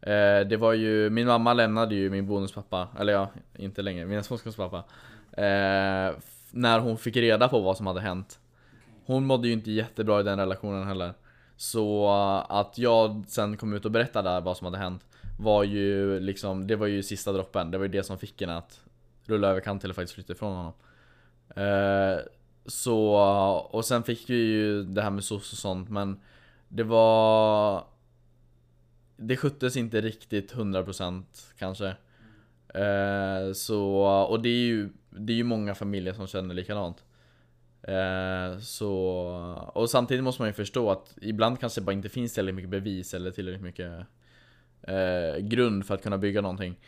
Eh, det var ju, min mamma lämnade ju min bonuspappa, eller ja, inte längre, mina pappa eh, När hon fick reda på vad som hade hänt. Hon mådde ju inte jättebra i den relationen heller. Så att jag sen kom ut och berättade vad som hade hänt var ju liksom, det var ju sista droppen, det var ju det som fick henne att rulla över kant eller faktiskt flytta ifrån honom. Eh, så, och sen fick vi ju det här med SOS och sånt men det var Det sköttes inte riktigt 100% kanske. Eh, Så, och det är ju Det är ju många familjer som känner likadant. Eh, Så, och samtidigt måste man ju förstå att ibland kanske det bara inte finns tillräckligt mycket bevis eller tillräckligt mycket eh, grund för att kunna bygga någonting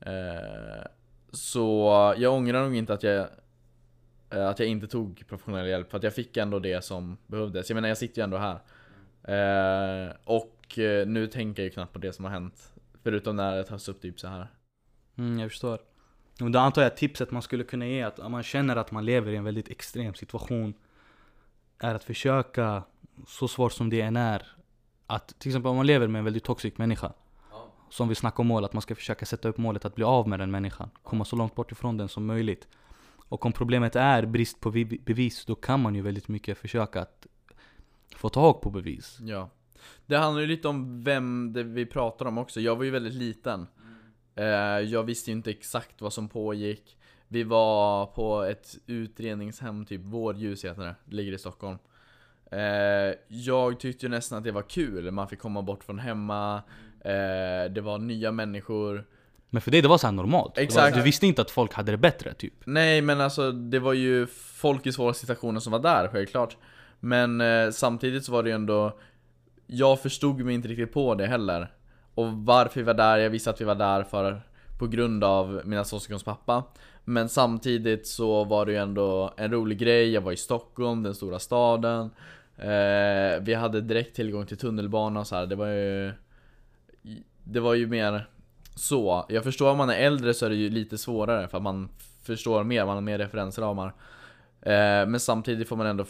eh, Så jag ångrar nog inte att jag Eh, att jag inte tog professionell hjälp för att jag fick ändå det som behövdes. Jag menar jag sitter ju ändå här. Eh, och eh, nu tänker jag ju knappt på det som har hänt. Förutom när det tas upp typ så här. Mm, jag förstår. Och då antar jag att tipset man skulle kunna ge att om man känner att man lever i en väldigt extrem situation är att försöka, så svårt som det än är, att till exempel om man lever med en väldigt toxisk människa Som vi snackar om mål, att man ska försöka sätta upp målet att bli av med den människan Komma så långt bort ifrån den som möjligt och om problemet är brist på bevis, då kan man ju väldigt mycket försöka att få tag på bevis. Ja. Det handlar ju lite om vem det vi pratar om också. Jag var ju väldigt liten. Mm. Jag visste ju inte exakt vad som pågick. Vi var på ett utredningshem, typ Vårdljus heter det. Det ligger i Stockholm. Eh, jag tyckte ju nästan att det var kul. Man fick komma bort från hemma. Eh, det var nya människor. Men för dig det var så normalt? Exakt. Du visste inte att folk hade det bättre typ? Nej men alltså det var ju folk i svåra situationer som var där självklart Men eh, samtidigt så var det ju ändå Jag förstod mig inte riktigt på det heller Och varför vi var där, jag visste att vi var där för På grund av mina syskons pappa Men samtidigt så var det ju ändå en rolig grej, jag var i Stockholm, den stora staden eh, Vi hade direkt tillgång till tunnelbana och så här. det var ju Det var ju mer så, jag förstår om man är äldre så är det ju lite svårare för att man förstår mer, man har mer referensramar. Eh, Men samtidigt får man ändå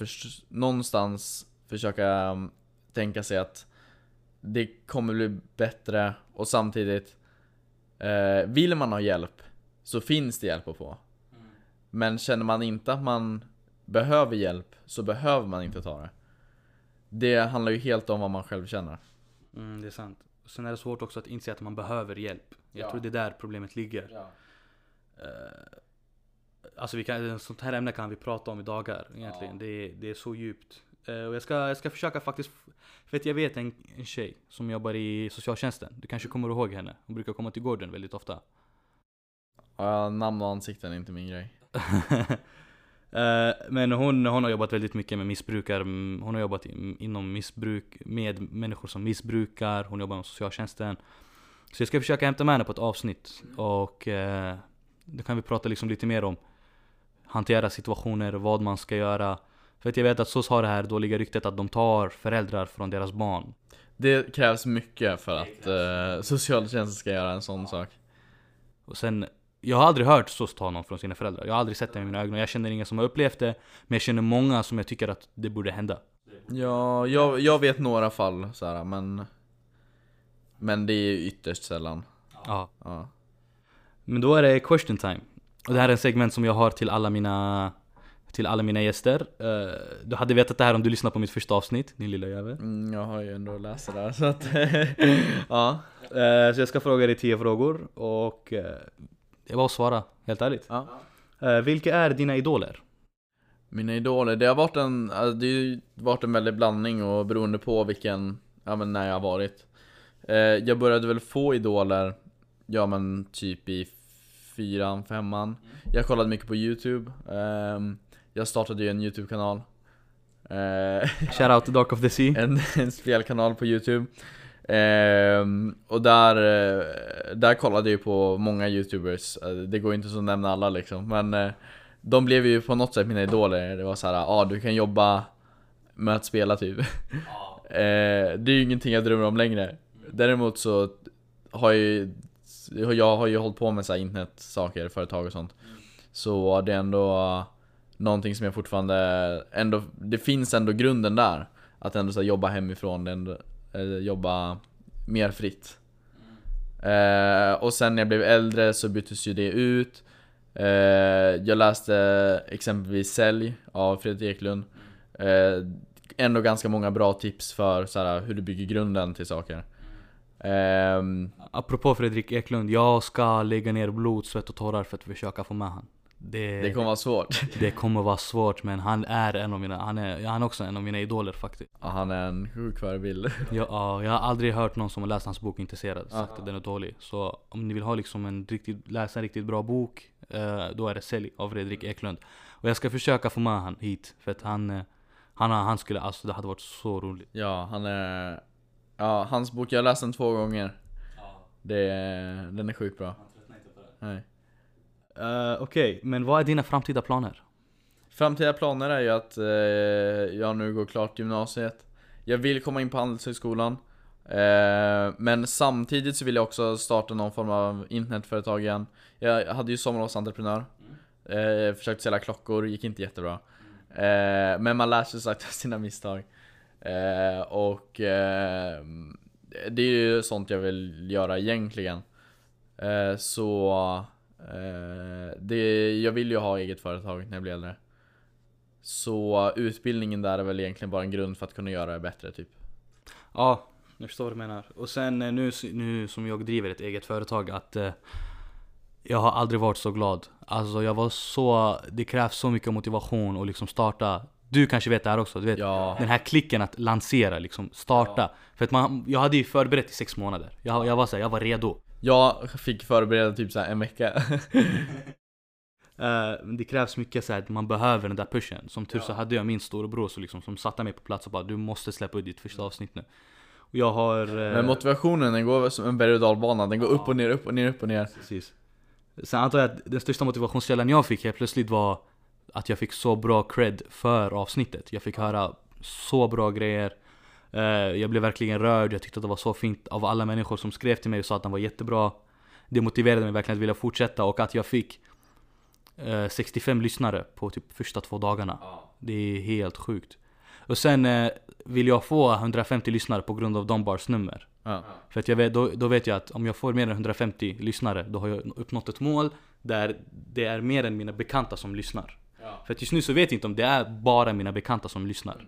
någonstans försöka um, tänka sig att det kommer bli bättre. Och samtidigt eh, Vill man ha hjälp så finns det hjälp att få. Mm. Men känner man inte att man behöver hjälp så behöver man inte ta det Det handlar ju helt om vad man själv känner mm, Det är sant Sen är det svårt också att inse att man behöver hjälp. Jag ja. tror det är där problemet ligger. Ja. Uh, alltså vi kan, sånt här ämne kan vi prata om i dagar egentligen. Ja. Det, är, det är så djupt. Uh, och jag ska, jag ska försöka faktiskt, för att jag vet en, en tjej som jobbar i socialtjänsten. Du kanske kommer ihåg henne? Hon brukar komma till gården väldigt ofta. Ja, namn och ansikten är inte min grej. Eh, men hon, hon har jobbat väldigt mycket med missbrukare, hon har jobbat inom missbruk, med människor som missbrukar, hon jobbar med socialtjänsten. Så jag ska försöka hämta med henne på ett avsnitt och uh, då kan vi prata liksom lite mer om hantera situationer, vad man ska göra. För att jag vet att SOS har det här dåliga ryktet att de tar föräldrar från deras barn. Det krävs mycket för att uh, socialtjänsten ska göra en sån sak. Och sen jag har aldrig hört SOS ta någon från sina föräldrar. Jag har aldrig sett det med mina ögon. Jag känner ingen som har upplevt det. Men jag känner många som jag tycker att det borde hända. Ja, jag, jag vet några fall så här, men Men det är ytterst sällan. Ja. ja. Men då är det question time. Och det här är en segment som jag har till alla mina till alla mina gäster. Uh, du hade vetat det här om du lyssnade på mitt första avsnitt, din lilla jävel. Mm, jag har ju ändå läst det där så att, ja. Uh, så jag ska fråga dig tio frågor och uh, det är bara att svara, helt ärligt. Ja. Uh, vilka är dina idoler? Mina idoler, det har varit en, alltså, det har varit en väldig blandning och beroende på vilken, ja men när jag har varit. Uh, jag började väl få idoler, ja men typ i fyran, femman. Mm. Jag kollade mycket på youtube. Um, Jag startade ju en YouTube-kanal eh, Shoutout to Dark of the Sea. en, en spelkanal på Youtube Ehm, Och där, eh, där kollade jag ju på många Youtubers. Eh, Det går inte så att nämna alla liksom Men eh, de blev ju på något sätt mina idoler. Det var så här, ja ah, du kan jobba med att spela typ. Eh, Det är ju ingenting jag drömmer om längre. Däremot så har jag ju Jag har ju hållit på med så här internetsaker, företag och sånt. Så det är ändå Någonting som jag fortfarande ändå Det finns ändå grunden där. Att ändå så jobba hemifrån, det ändå, Eh, jobba mer fritt. Eh, Och sen när jag blev äldre så byttes ju det ut. Eh, Jag läste exempelvis Sälj av Fredrik Eklund. Eh, Ändå ganska många bra tips för så här, hur du bygger grunden till saker. Ehm, Apropå Fredrik Eklund, jag ska lägga ner blod, svett och tårar för att försöka få med han. Det, Det kommer vara svårt det kommer vara svårt men han är en av mina, han är, ja, han är också en av mina idoler faktiskt. Ja, Han är en sjuk förebild ja, jag har aldrig hört någon som har läst hans bok inte det, sagt Ja. att den är dålig. Så om ni vill ha liksom en riktigt, läsa en riktigt bra bok, eh, då är det Sälj av Fredrik Eklund. Och jag ska försöka få med han hit, för att han, eh, han, han skulle, alltså det hade varit så roligt. Ja, han är... Ja, hans bok, jag har läst den två gånger det, Den är sjukt bra Nej. Uh, Okej, men vad är dina framtida planer? Framtida planer är ju att eh, jag nu går klart gymnasiet. Jag vill komma in på Handelshögskolan. Eh, Men samtidigt så vill jag också starta någon form av internetföretag igen. Jag hade ju sommarlovsentreprenör eh, Försökte sälja klockor, gick inte jättebra. Eh, Men man lär sig sagt av sina misstag. Eh, och eh, det är ju sånt jag vill göra egentligen. Så det, jag vill ju ha eget företag när jag blir äldre så utbildningen där är väl egentligen bara en grund för att kunna göra det bättre typ Ja, jag förstår vad du menar. Och sen eh, nu, nu som jag driver ett eget företag att eh, jag har aldrig varit så glad. Alltså jag var så, det krävs så mycket motivation och liksom starta. Du kanske vet det här också, du vet Ja. den här klicken att lansera, liksom starta. För att man, jag hade ju förberett i sex månader. Jag, jag var så här, jag var redo. Jag fick förbereda typ så här en vecka Men det krävs mycket så här, att man behöver den där pushen. Som tur så hade jag min storebror så liksom, som satte mig på plats och bara du måste släppa ut ditt första avsnitt nu. Och jag har... eh, Men motivationen den går som en berg och dalbana, den går upp och ner, upp och ner, upp och ner Precis. Sen antar jag att den största motivationskällan jag fick helt plötsligt var att jag fick så bra cred för avsnittet. Jag fick höra så bra grejer. Eh, Jag blev verkligen rörd, jag tyckte att det var så fint av alla människor som skrev till mig och sa att den var jättebra. Det motiverade mig verkligen att vilja fortsätta och att jag fick eh, 65 lyssnare på typ första två dagarna. Det är helt sjukt. Och sen eh, vill jag få 150 lyssnare på grund av Donbars nummer. ja. För att jag vet, då, då vet jag att om jag får mer än 150 lyssnare, då har jag uppnått ett mål där det är mer än mina bekanta som lyssnar. För att just nu så vet jag inte om det är bara mina bekanta som lyssnar.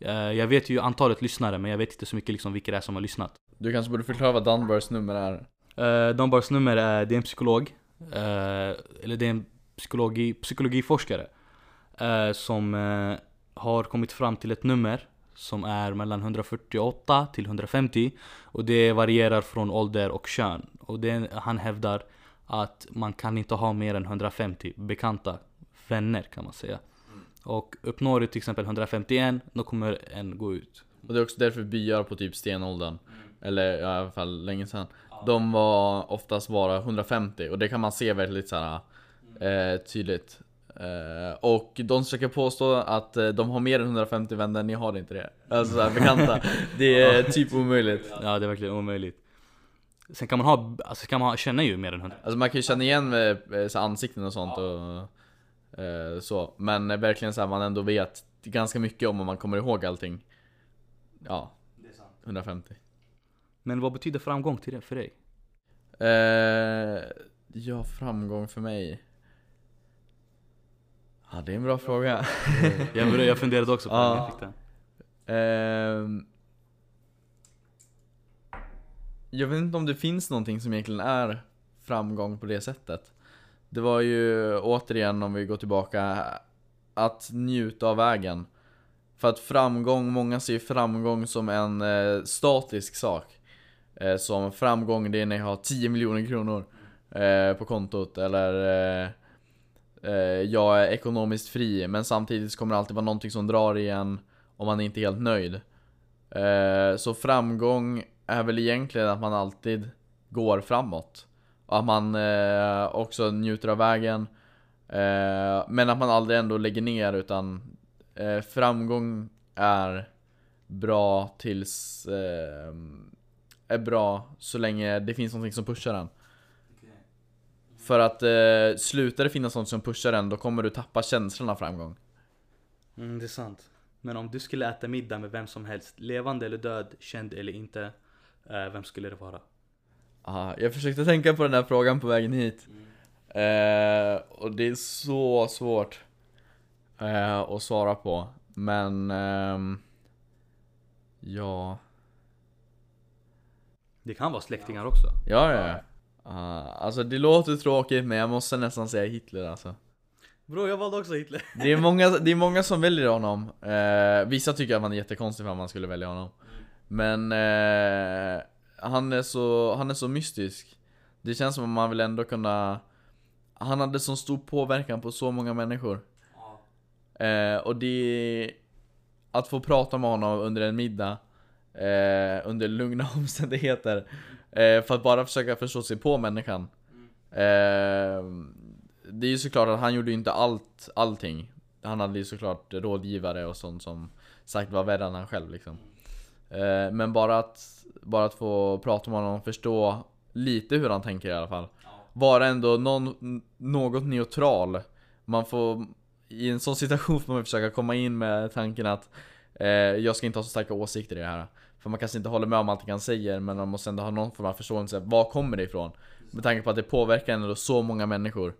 Eh, Jag vet ju antalet lyssnare, men jag vet inte så mycket liksom vilka det är som har lyssnat. Du kanske borde förklara vad Dunbars nummer är Uh, Donbars nummer är, det är en psykolog, eh, eller det är en psykologi, psykologiforskare eh, som eh, har kommit fram till ett nummer som är mellan 148 till 150 och det varierar från ålder och kön. Och det, han hävdar att man kan inte ha mer än 150 bekanta vänner kan man säga. Och uppnår du till exempel 151, då kommer en gå ut. Och det är också därför byar på typ stenåldern Eller ja, i alla fall länge sedan De var oftast bara 150 och det kan man se väldigt så här, eh, tydligt. Eh, Och de försöker påstå att eh, de har mer än 150 vänner, ni har inte det. Alltså så här, bekanta. Det är typ omöjligt. Ja, det är verkligen omöjligt. Sen kan man ha, alltså kan man känna ju mer än 100. Alltså man kan ju känna igen eh, så ansikten och sånt och eh, så. Men eh, verkligen så här, man ändå vet ganska mycket om om man kommer ihåg allting. Ja, 150 Men vad betyder framgång till det, för dig? Eh, ja, framgång för mig. Ja, det är en bra fråga. Jag, jag funderade också på det när jag Ja. fick den. Ehm, jag vet inte om det finns någonting som egentligen är framgång på det sättet. Det var ju återigen, om vi går tillbaka, att njuta av vägen. För att framgång, många ser ju framgång som en eh, statisk sak. Eh, som framgång, det är när jag har 10 miljoner kronor eh, på kontot eller eh, Eh, jag är ekonomiskt fri, men samtidigt kommer det alltid vara någonting som drar igen om man inte är helt nöjd. Eh, så framgång är väl egentligen att man alltid går framåt. Och att man eh, också njuter av vägen. Eh, men att man aldrig ändå lägger ner utan eh, framgång är bra tills eh, är bra så länge det finns någonting som pushar den. För att eh, slutar det finnas något som pushar den, då kommer du tappa känslan av framgång. Mm, det är sant. Men om du skulle äta middag med vem som helst, levande eller död, känd eller inte, eh, vem skulle det vara? Aha, jag försökte tänka på den här frågan på vägen hit. Eh, och det är så svårt eh, att svara på. Men, ehm, ja. Det kan vara släktingar också. Ja, ja. Ja. Ah, alltså det låter tråkigt men jag måste nästan säga Hitler alltså. Bro, jag valde också Hitler. Det är många, det är många som väljer honom. Eh, vissa tycker att man är jättekonstig för att man skulle välja honom. Men eh, han, är så, han är så mystisk. Det känns som att man vill ändå kunna... Han hade så stor påverkan på så många människor. Eh, och det... Att få prata med honom under en middag, eh, under lugna omständigheter, eh, för att bara försöka förstå sig på människan. Eh, det är ju såklart att han gjorde ju inte allt, allting. Han hade ju såklart rådgivare och sånt som sagt var värre än han själv liksom. Eh, men bara att, bara att få prata med honom och förstå lite hur han tänker i alla fall. Vara ändå någon, något neutral. Man får, i en sån situation får man försöka komma in med tanken att eh, jag ska inte ha så starka åsikter i det här. För man kanske inte håller med om allt han säger men man måste ändå ha någon form av förståelse. Var kommer det ifrån? Med tanke på att det påverkar ändå så många människor.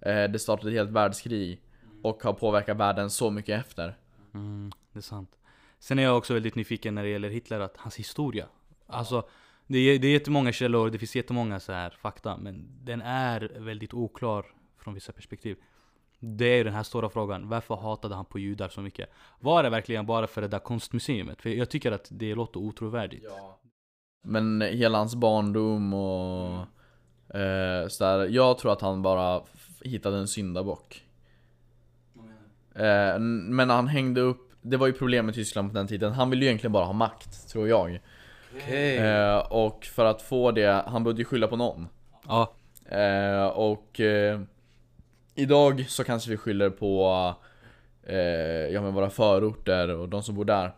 Eh, det startade ett helt världskrig och har påverkat världen så mycket efter. Mm, det är sant. Sen är jag också väldigt nyfiken när det gäller Hitler, att hans historia. Alltså, det är, det är jättemånga källor, det finns jättemånga så här fakta, men den är väldigt oklar från vissa perspektiv. Det är ju den här stora frågan, varför hatade han på judar så mycket? Var det verkligen bara för det där konstmuseet? För jag tycker att det låter otrovärdigt. Men hela hans barndom och eh, sådär, jag tror att han bara hittade en syndabock. Eh, men han hängde upp, det var ju problem med Tyskland på den tiden, han ville ju egentligen bara ha makt, tror jag. Okej. Eh, och för att få det, han behövde ju skylla på någon. Ja, Eh, och eh, idag så kanske vi skyller på eh, ja, men våra förorter och de som bor där.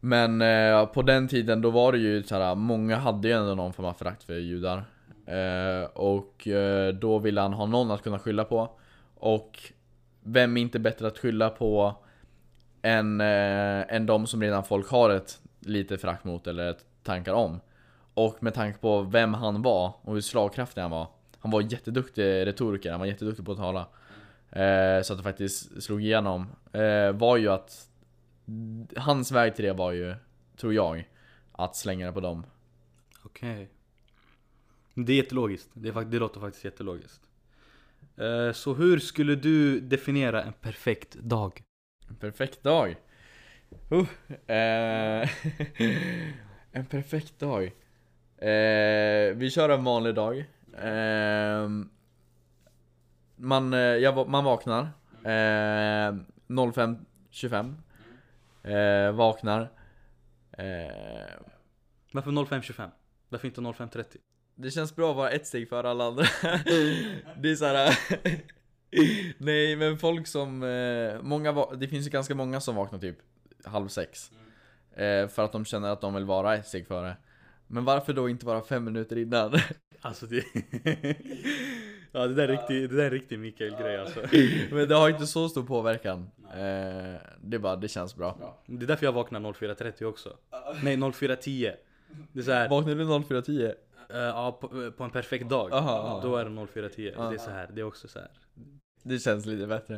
Men eh, på den tiden då var det ju så här, många hade ju ändå någon form av förakt för judar. Eh, och eh, då ville han ha någon att kunna skylla på. Och vem är inte bättre att skylla på än, eh, än de som redan folk har ett lite förakt mot eller ett tankar om. Och med tanke på vem han var och hur slagkraftig han var. Han var jätteduktig retoriker, han var jätteduktig på att tala. Eh, så att det faktiskt slog igenom. Eh, var ju att Hans väg till det var ju, tror jag, att slänga det på dem. okej. Det är jättelogiskt. Det, är, det låter faktiskt jättelogiskt. Eh, så hur skulle du definiera en perfekt dag? En perfekt dag. Uh, eh, en perfekt dag. Eh, vi kör en vanlig dag. Eh, man, eh, jag, man vaknar. Eh, 05.25. Eh, vaknar. Eh, Varför 05.25? Varför inte 05.30? det känns bra att vara ett steg före alla andra. det är så här. Nej men folk som, eh, många, det finns ju ganska många som vaknar typ halv sex. Eh, för att de känner att de vill vara ett steg före. Men varför då inte vara fem minuter innan? Alltså det... ja det där är riktig, det där är riktig Mikael-grej alltså. men det har inte så stor påverkan. Eh, det är bara, det känns bra. Det är därför jag vaknar 04.30 också. Nej 04.10. Det är så här, Vaknar du 04.10? eh, ja, på, på en perfekt dag. Aha, aha. Då är det 04.10. Det är så här, det är också så här. Det känns lite bättre.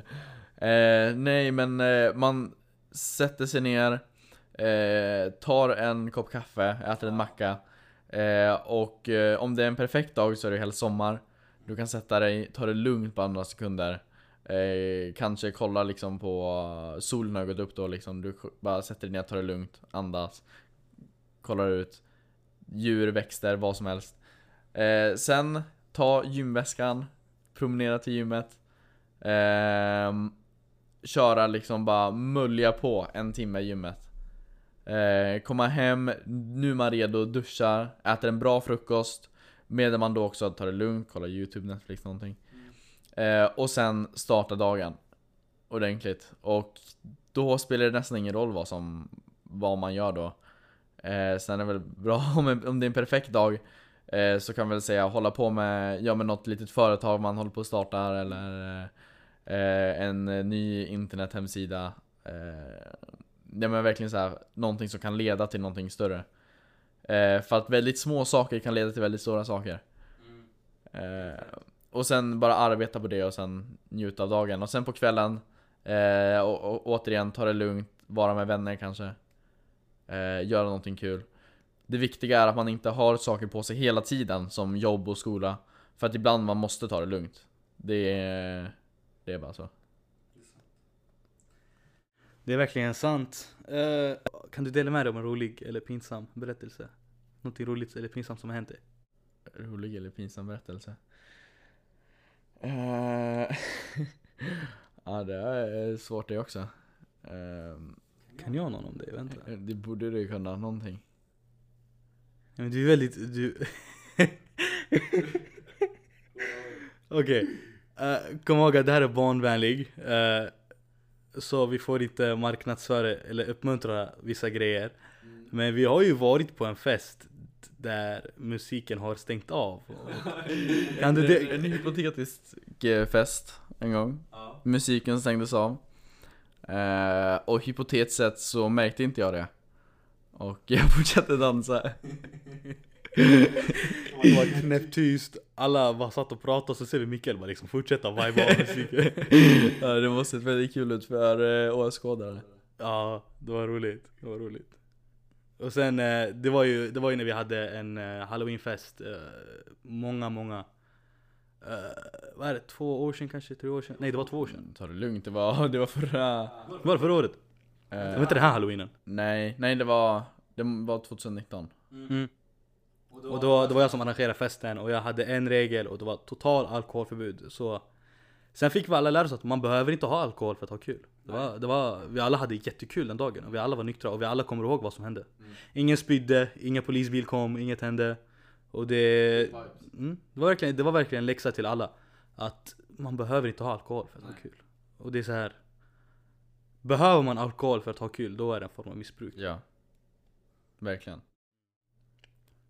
Eh, nej men eh, man sätter sig ner, eh, tar en kopp kaffe, äter en macka. Eh, och eh, om det är en perfekt dag så är det helst sommar. Du kan sätta dig, ta det lugnt på några sekunder. Eh, kanske kolla liksom på eh, solen har gått upp då liksom. Du bara sätter dig ner, tar det lugnt, andas. Kollar ut. Djur, växter, vad som helst. Eh, sen ta gymväskan, promenera till gymmet. Ehm, köra liksom bara mulja på en timme i gymmet. Eh, komma hem, nu är man redo, duschar, äter en bra frukost. Medan man då också tar det lugnt, kollar youtube, netflix någonting. Eh, och sen starta dagen. Ordentligt. Och då spelar det nästan ingen roll vad som, vad man gör då. Eh, sen är det väl bra om, om det är en perfekt dag eh, så kan man väl säga hålla på med, ja, med något litet företag man håller på att starta eller eh, en ny internethemsida. Eh, ja men verkligen så här, någonting som kan leda till någonting större. Eh, för att väldigt små saker kan leda till väldigt stora saker. Eh, och sen bara arbeta på det och sen njuta av dagen. Och sen på kvällen, eh, och, och, återigen ta det lugnt, vara med vänner kanske. Eh, göra någonting kul. Det viktiga är att man inte har saker på sig hela tiden som jobb och skola. För att ibland man måste ta det lugnt. Det är, det är bara så. Det är verkligen sant. Eh, kan du dela med dig av en rolig eller pinsam berättelse? Någonting roligt eller pinsamt som har hänt dig? Rolig eller pinsam berättelse? Eh, ja det är svårt det också. Ehm, Kan jag någon om det? Vänta. det borde du kunna, någonting. Men du är väldigt, du... Okej. Eh, kom ihåg att det här är barnvänlig. eh, så vi får inte marknadsföra eller uppmuntra vissa grejer. Men vi har ju varit på en fest där musiken har stängt av. Kan du det? En hypotetisk eh, fest en gång. Musiken stängdes av. Eh, och hypotetiskt sett så märkte inte jag det. Och jag fortsatte dansa. Det var knäpptyst, alla bara satt och pratade och så ser vi Mikael bara liksom fortsätta viba av musiken. ja, det måste sett väldigt kul ut för eh, åskådare. Ja, det var roligt. Det var roligt. Och sen, eh, det var ju, det var ju när vi hade en eh, halloweenfest, många, många, eh, vad är det, två år sedan kanske, tre år sedan? Nej det var två år sedan. Ta det lugnt, det var, det var förra... Det var det förra året? Det var inte den här halloweenen? nej, nej det var, det var 2019. Mm. Och då, det var jag som arrangerade festen och jag hade en regel och det var total alkoholförbud. Så Sen fick vi alla lära oss att man behöver inte ha alkohol för att ha kul. Det var, det var, vi alla hade jättekul den dagen och vi alla var nyktra och vi alla kommer ihåg vad som hände. Ingen spydde, ingen polisbil kom, inget hände. Och det, mm, det, var verkligen, det var verkligen en läxa till alla. Att man behöver inte ha alkohol för att ha kul. Och det är så här. Behöver man alkohol för att ha kul, då är det en form av missbruk. Ja. Verkligen.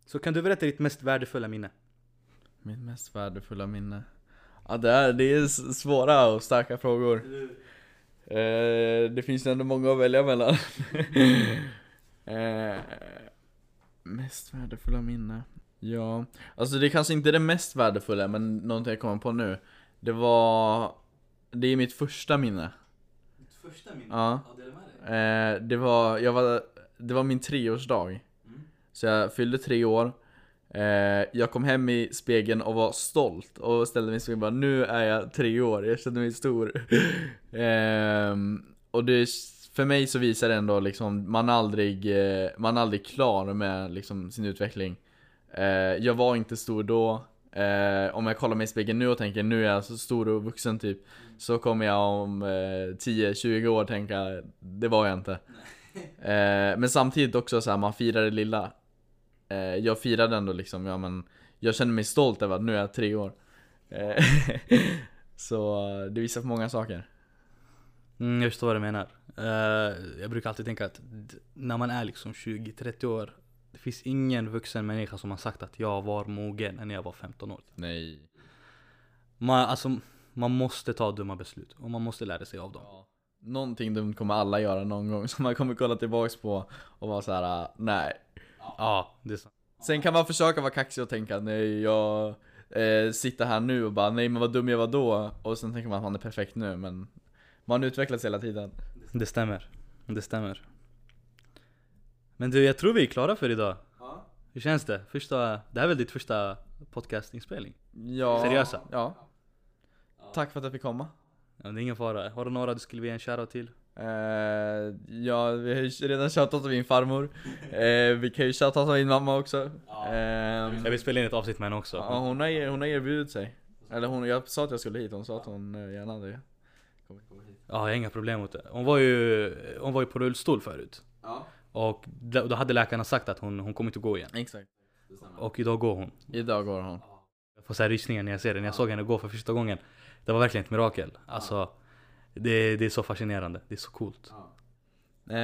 Så kan du berätta ditt mest värdefulla minne? Mitt mest värdefulla minne? Ja det är, det är svåra och starka frågor. Eh, det finns ändå många att välja mellan. eh, mest värdefulla minne? Ja, alltså det är kanske inte är det mest värdefulla men någonting jag kommer på nu. Det var, det är mitt första minne. Ditt första minne? Ja. med dig. Eh, det var, jag var, det var min treårsdag. Så jag fyllde tre år. Eh, jag kom hem i spegeln och var stolt och ställde mig i spegeln och bara nu är jag tre år, jag kände mig stor. Ehm, och det, för mig så visar det ändå liksom, man är aldrig, eh, man är aldrig klar med liksom sin utveckling. Eh, jag var inte stor då. Om jag kollar mig i spegeln nu och tänker nu är jag så stor och vuxen typ. Så kommer jag om eh, 10-20 år tänka, det var jag inte. Men samtidigt också så här, man firar det lilla. Eh, jag firade ändå liksom, ja men Jag känner mig stolt över att nu är jag tre år. Eh, så eh, det visar på många saker. Mm, jag förstår vad du menar. Eh, jag brukar alltid tänka att när man är liksom 20-30 år, det finns ingen vuxen människa som har sagt att jag var mogen när jag var 15 år. Nej. Man, alltså, man måste ta dumma beslut och man måste lära sig av dem. Ja. Någonting dumt kommer alla göra någon gång som man kommer kolla tillbaks på och vara så här: "Ah, nej. Ja, det är sant. Sen kan man försöka vara kaxig och tänka nej jag eh, sitter här nu och bara nej men vad dum jag var då och sen tänker man att man är perfekt nu men man utvecklas hela tiden. Det stämmer. Det stämmer. Men du, jag tror vi är klara för idag. Hur känns det? Första, det här är väl ditt första podcastinspelning? Ja. Seriösa? Ja. Tack för att jag fick komma. Ja, det är ingen fara. Har du några du skulle vilja ge en shoutout till? Eh, ja, vi har ju redan shoutat av min farmor. Eh, vi kan ju shouta av min mamma också. Eh, Jag vill spela in ett avsnitt med henne också. ja, hon, har, hon har erbjudit sig. Eller hon, jag sa att jag skulle hit, hon sa att hon eh, gärna hade kommit hit. Ja, jag har inga problem mot det. Hon var ju, hon var ju på rullstol förut. Ja, Och då hade läkarna sagt att hon, hon kommer inte gå igen. exakt. Och idag går hon. Idag går hon. Jag får så här rysningar när jag ser det. När jag såg henne gå för första gången. Det var verkligen ett mirakel. Alltså, det, det är så fascinerande. Det är så coolt. Eh,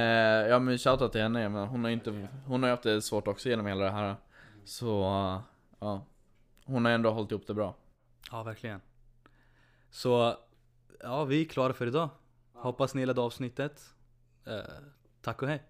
ja men shoutout till henne, men hon har ju inte, hon har haft det svårt också genom hela det här. Så, ja. Hon har ändå hållit ihop det bra. Ja, verkligen. Så, ja, vi är klara för idag. Hoppas ni gillade avsnittet. Eh, tack och hej.